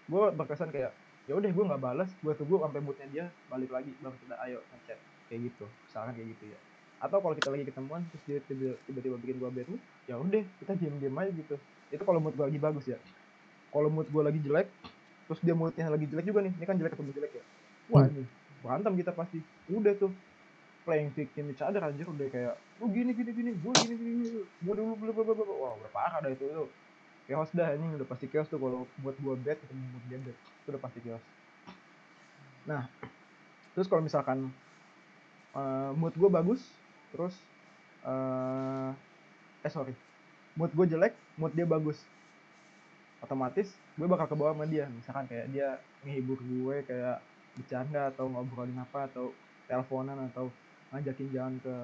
gue berkesan kayak ya udah gue nggak balas gue tunggu sampai moodnya dia balik lagi baru kita ayo ngechat kayak gitu. Misalkan kayak gitu ya. Atau kalau kita lagi ketemuan terus dia tiba- tiba-tiba bikin gue bad mood ya udah kita diem-diem aja gitu. Itu kalau mood gue lagi bagus ya. Kalau mood gue lagi jelek terus dia moodnya lagi jelek juga nih. Ini kan jelek ketemu jelek ya? Wah Hmm. ini berantem kita pasti. Udah tuh playing victim each other anjir udah kayak lu gini gini gini gue gini gini gue dulu bla bla bla wah udah parah dah itu itu chaos dah ini udah pasti chaos tuh kalau buat gue bad ketemu mood dia bad itu udah pasti chaos. Nah terus kalau misalkan eh, mood gue bagus terus eh eh sorry mood gue jelek mood dia bagus otomatis gue bakal ke bawah sama dia. Misalkan kayak dia ngehibur gue kayak bercanda atau ngobrolin apa atau teleponan atau ngajakin jalan ke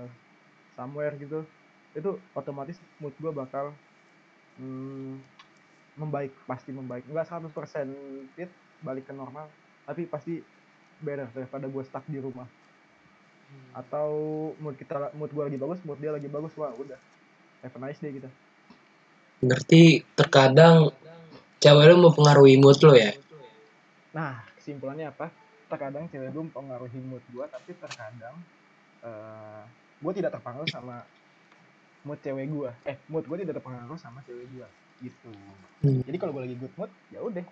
somewhere gitu itu otomatis mood gue bakal hmm, membaik pasti membaik. Nggak 100% fit balik ke normal tapi pasti better daripada gue stuck di rumah. Atau mood kita mood gue lagi bagus mood dia lagi bagus wah udah. Have a nice day kita Berarti terkadang cewek lu mempengaruhi mood lo ya? Nah, kesimpulannya apa? Terkadang cewek gue mempengaruhi mood gue, tapi terkadang eh gue tidak terpengaruh sama mood cewek gue. Eh, mood gue tidak terpengaruh sama cewek gue. Gitu. Hmm. Jadi kalau gue lagi good mood, ya udah.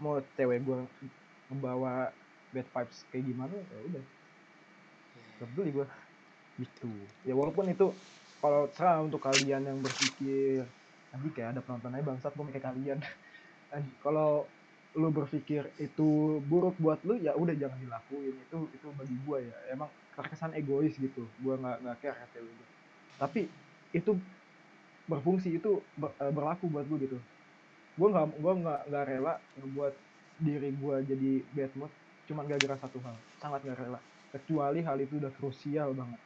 Mau cewek gue membawa bad vibes kayak gimana, ya udah. Gak peduli gue. Gitu. Ya walaupun itu kalau serah untuk kalian yang berpikir nanti kayak ada penonton aja bangsat gue kayak kalian. Kalau lu berpikir itu buruk buat lu ya udah jangan dilakuin itu itu bagi gua ya emang terkesan egois gitu. Gua nggak nggak care kata lu tapi itu berfungsi itu ber- eh, berlaku buat gua gitu. Gua nggak gua nggak nggak rela ngebuat diri gua jadi bad mood cuman gara-gara satu hal. Sangat nggak rela. Kecuali hal itu udah krusial banget.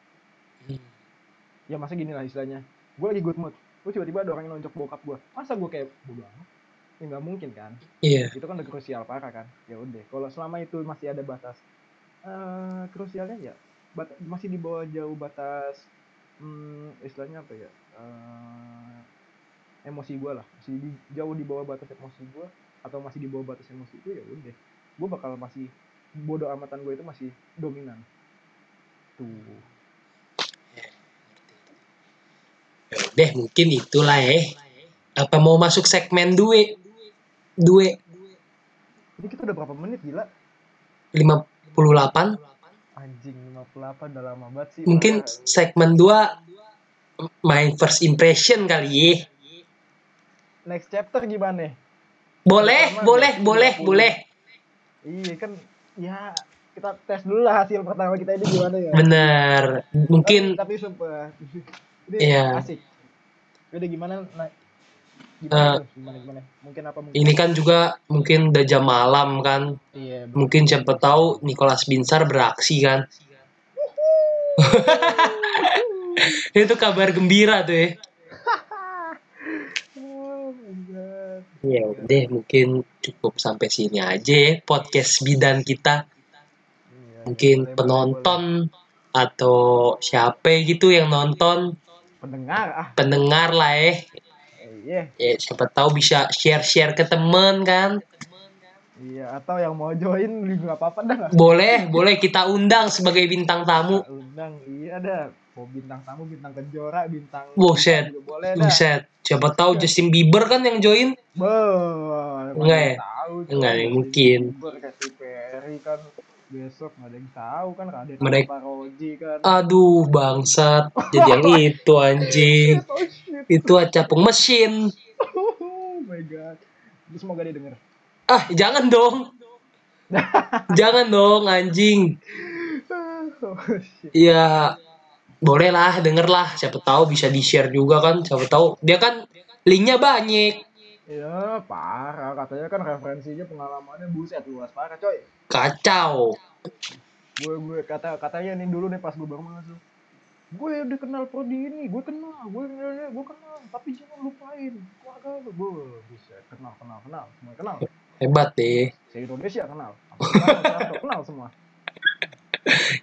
Ya masa gini lah istilahnya. Gua lagi good mood. Terus tiba-tiba ada orang yang nonjok bokap gua. Masa gua kayak bodo amat. Ya nggak mungkin kan? Iya. itu kan udah krusial parah kan? Ya udah kalau selama itu masih ada batas eh krusialnya ya bat- masih di bawah jauh batas hmm, istilahnya apa ya eh emosi gue lah. Masih di, jauh di bawah batas emosi gue atau masih di bawah batas emosi gue ya udah. Gue bakal masih bodoh amatan gue itu masih dominan. Tuh. Ya Udah mungkin itulah ya. Apa mau masuk segmen dua? Dua ini kita udah berapa menit gila? 58 anjing 58 udah lama banget sih mungkin segmen 2 my first impression kali ya. next chapter gimana Boleh, Pertama, boleh, boleh, 30. boleh. Iya kan ya kita tes dulu lah hasil pertama kita ini gimana ya. Bener. Mungkin tapi, tapi sumpah ini Iya. asik. Udah gimana Eh, gimana, tuh? gimana gimana? Mungkin apa mungkin? ini kan juga mungkin udah jam malam kan. Iya. bener. Mungkin siapa tahu Nicholas Binsar beraksi kan. Itu kabar gembira tuh ya. Oh. Ya udah mungkin cukup sampai sini aja ya podcast bidan kita. Iya, Mungkin boleh, boleh, penonton atau siapa gitu yang nonton boleh. pendengar ah. pendengar lah ya. Eh, Iya. Ya siapa tahu bisa share-share ke temen kan. Iya, atau yang mau join juga nggak apa-apa dah. Boleh, boleh kita undang sebagai bintang tamu. Kita Undang, iya dah. Mau bintang tamu, bintang kejora, bintang Buset. boleh dah. Buset, siapa tahu Justin Bieber kan yang join. Bah, Enggak ya? Tahu, Enggak, mungkin. Bieber, Katy Perry kan besok nggak ada yang tahu kan ada Mereka- Paroji kan. Aduh, bangsat. Jadi yang itu anjing. Oh shit. Itu capung mesin. Oh my god. Ini semoga dia denger. Ah, jangan dong. jangan dong anjing. Oh. Ya boleh lah denger lah siapa tahu bisa di share juga kan siapa tahu dia kan linknya banyak Ya parah katanya kan referensinya pengalamannya buset luas parah coy. kacau Gue gue kata katanya nih dulu nih pas gue baru masuk. Gue udah kenal prodi ini, gue kenal, gue kenal, gue kenal, tapi jangan lupain keluarga lu. Gue buset kenal kenal kenal, semua kenal. Hebat deh. Se Indonesia kenal. Apa kenal semua.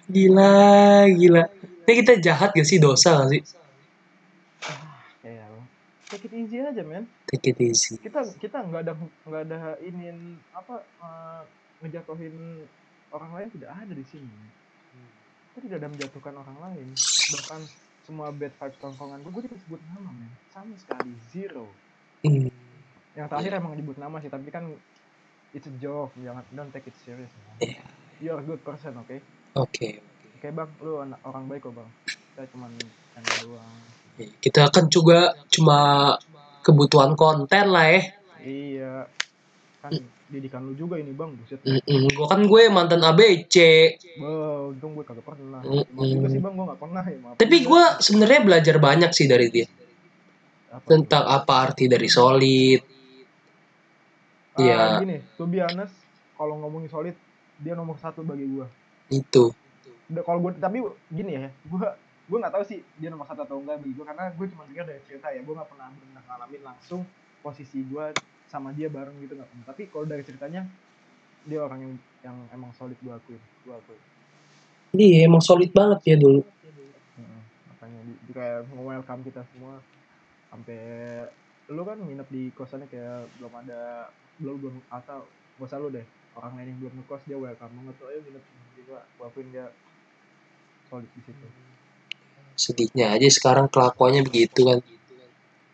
Gila, gila. Ini kita jahat gak sih dosa gak sih? Take it easy aja, men. Take it easy. Kita kita nggak ada nggak ada ini apa eh, ngejatuhin orang lain tidak ada di sini. men. Kita tidak ada menjatuhkan orang lain. Bahkan semua bad vibes tongkongan gue, gue tidak sebut nama, men. Sama sekali zero. Hmm. Yang terakhir emang nyebut nama sih, tapi kan it's a joke. Jangan don't take it serious. Man. Iya. You're a good person, oke? Oke. Oke bang, lu anak orang baik kok bang. Kita cuman channel doang. Kita kan juga cuma kebutuhan konten lah ya. Iya. Kan didikan lu juga ini bang, buset. Mm-mm. Gua kan gue mantan ABC. Wah, untung gue kagak pernah. Mm-mm. Maaf juga sih bang, gue gak pernah ya. Maaf Tapi gue sebenarnya belajar banyak sih dari dia Apa tentang tuh? apa arti dari solid. Ah, Iya. Gini, to be honest, kalau ngomongin solid, dia nomor satu bagi gue. Itu. Kalau gue, tapi gini ya, gue gue nggak tahu sih dia nomor satu atau enggak bagi gue karena gue cuma dengar dari cerita ya gue nggak pernah benar ngalamin langsung posisi gue sama dia bareng gitu nggak pernah. Tapi kalau dari ceritanya dia orang yang yang emang solid gue akuin gue akuin Iya emang solid banget ya dulu. Heeh, makanya di, di kayak welcome kita semua. Sampai lu kan nginep di kosannya kayak belum ada belum belum atau gak usah lu deh orang lain yang belum ngekos dia welcome banget. Tuh ayo nginep di gua gua akuin dia solid di situ Sedihnya aja sekarang kelakuannya begitu kan.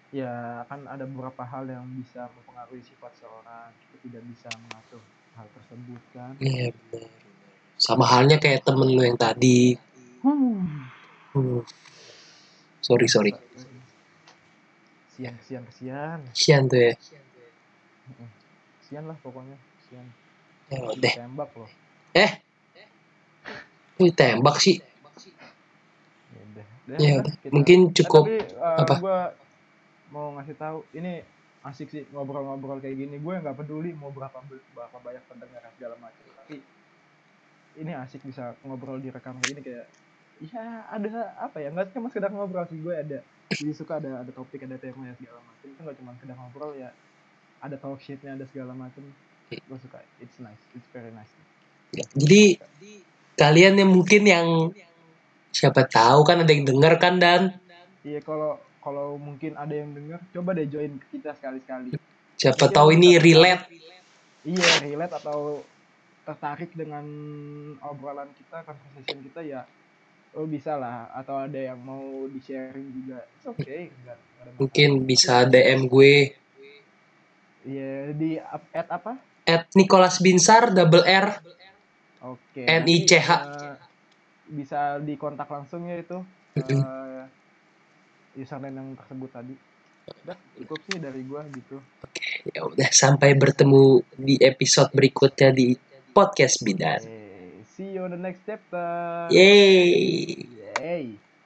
ya kan ada beberapa hal yang bisa mempengaruhi sifat seorang kita tidak bisa mengatur hal tersebut kan Iya benar. Sama halnya kayak temen lu yang tadi. Hmm. Sorry sorry. sian sian kesian Kasian tuh ya. sian lah pokoknya sian Ya udah. tembak loh Wih tembak sih. Ya Ya kita- Mungkin Eh, cukup. tapi uh, apa? gue mau ngasih tahu ini asik sih ngobrol-ngobrol kayak gini. Gue nggak peduli mau berapa berapa banyak pendengar segala macam tapi ini asik bisa ngobrol direkam kayak gini kayak ya ada apa ya? Nggak cuma sekedar ngobrol sih gue ada jadi suka ada ada topik ada tema ya segala macam. Itu nggak cuma sekedar ngobrol ya ada talk shitnya ada segala macam. Gue suka it's nice it's very nice. Ya, Jadi kalian yang mungkin yang siapa tahu kan ada yang denger kan dan iya kalau kalau mungkin ada yang dengar coba deh join ke kita sekali-sekali siapa Mungkin tahu ini relate. iya relate atau tertarik dengan obrolan kita conversation kita ya lo bisa lah atau ada yang mau di sharing juga it's okay. Mungkin bisa DM gue iya di at apa at Nicholas Binsar double R. oke NICH. nanti, eh, bisa dikontak langsung ya itu eh, username yang tersebut tadi udah cukup sih dari gua gitu Ya udah sampai bertemu di episode berikutnya di podcast bidan. See you on the next chapter Yeay. Yay.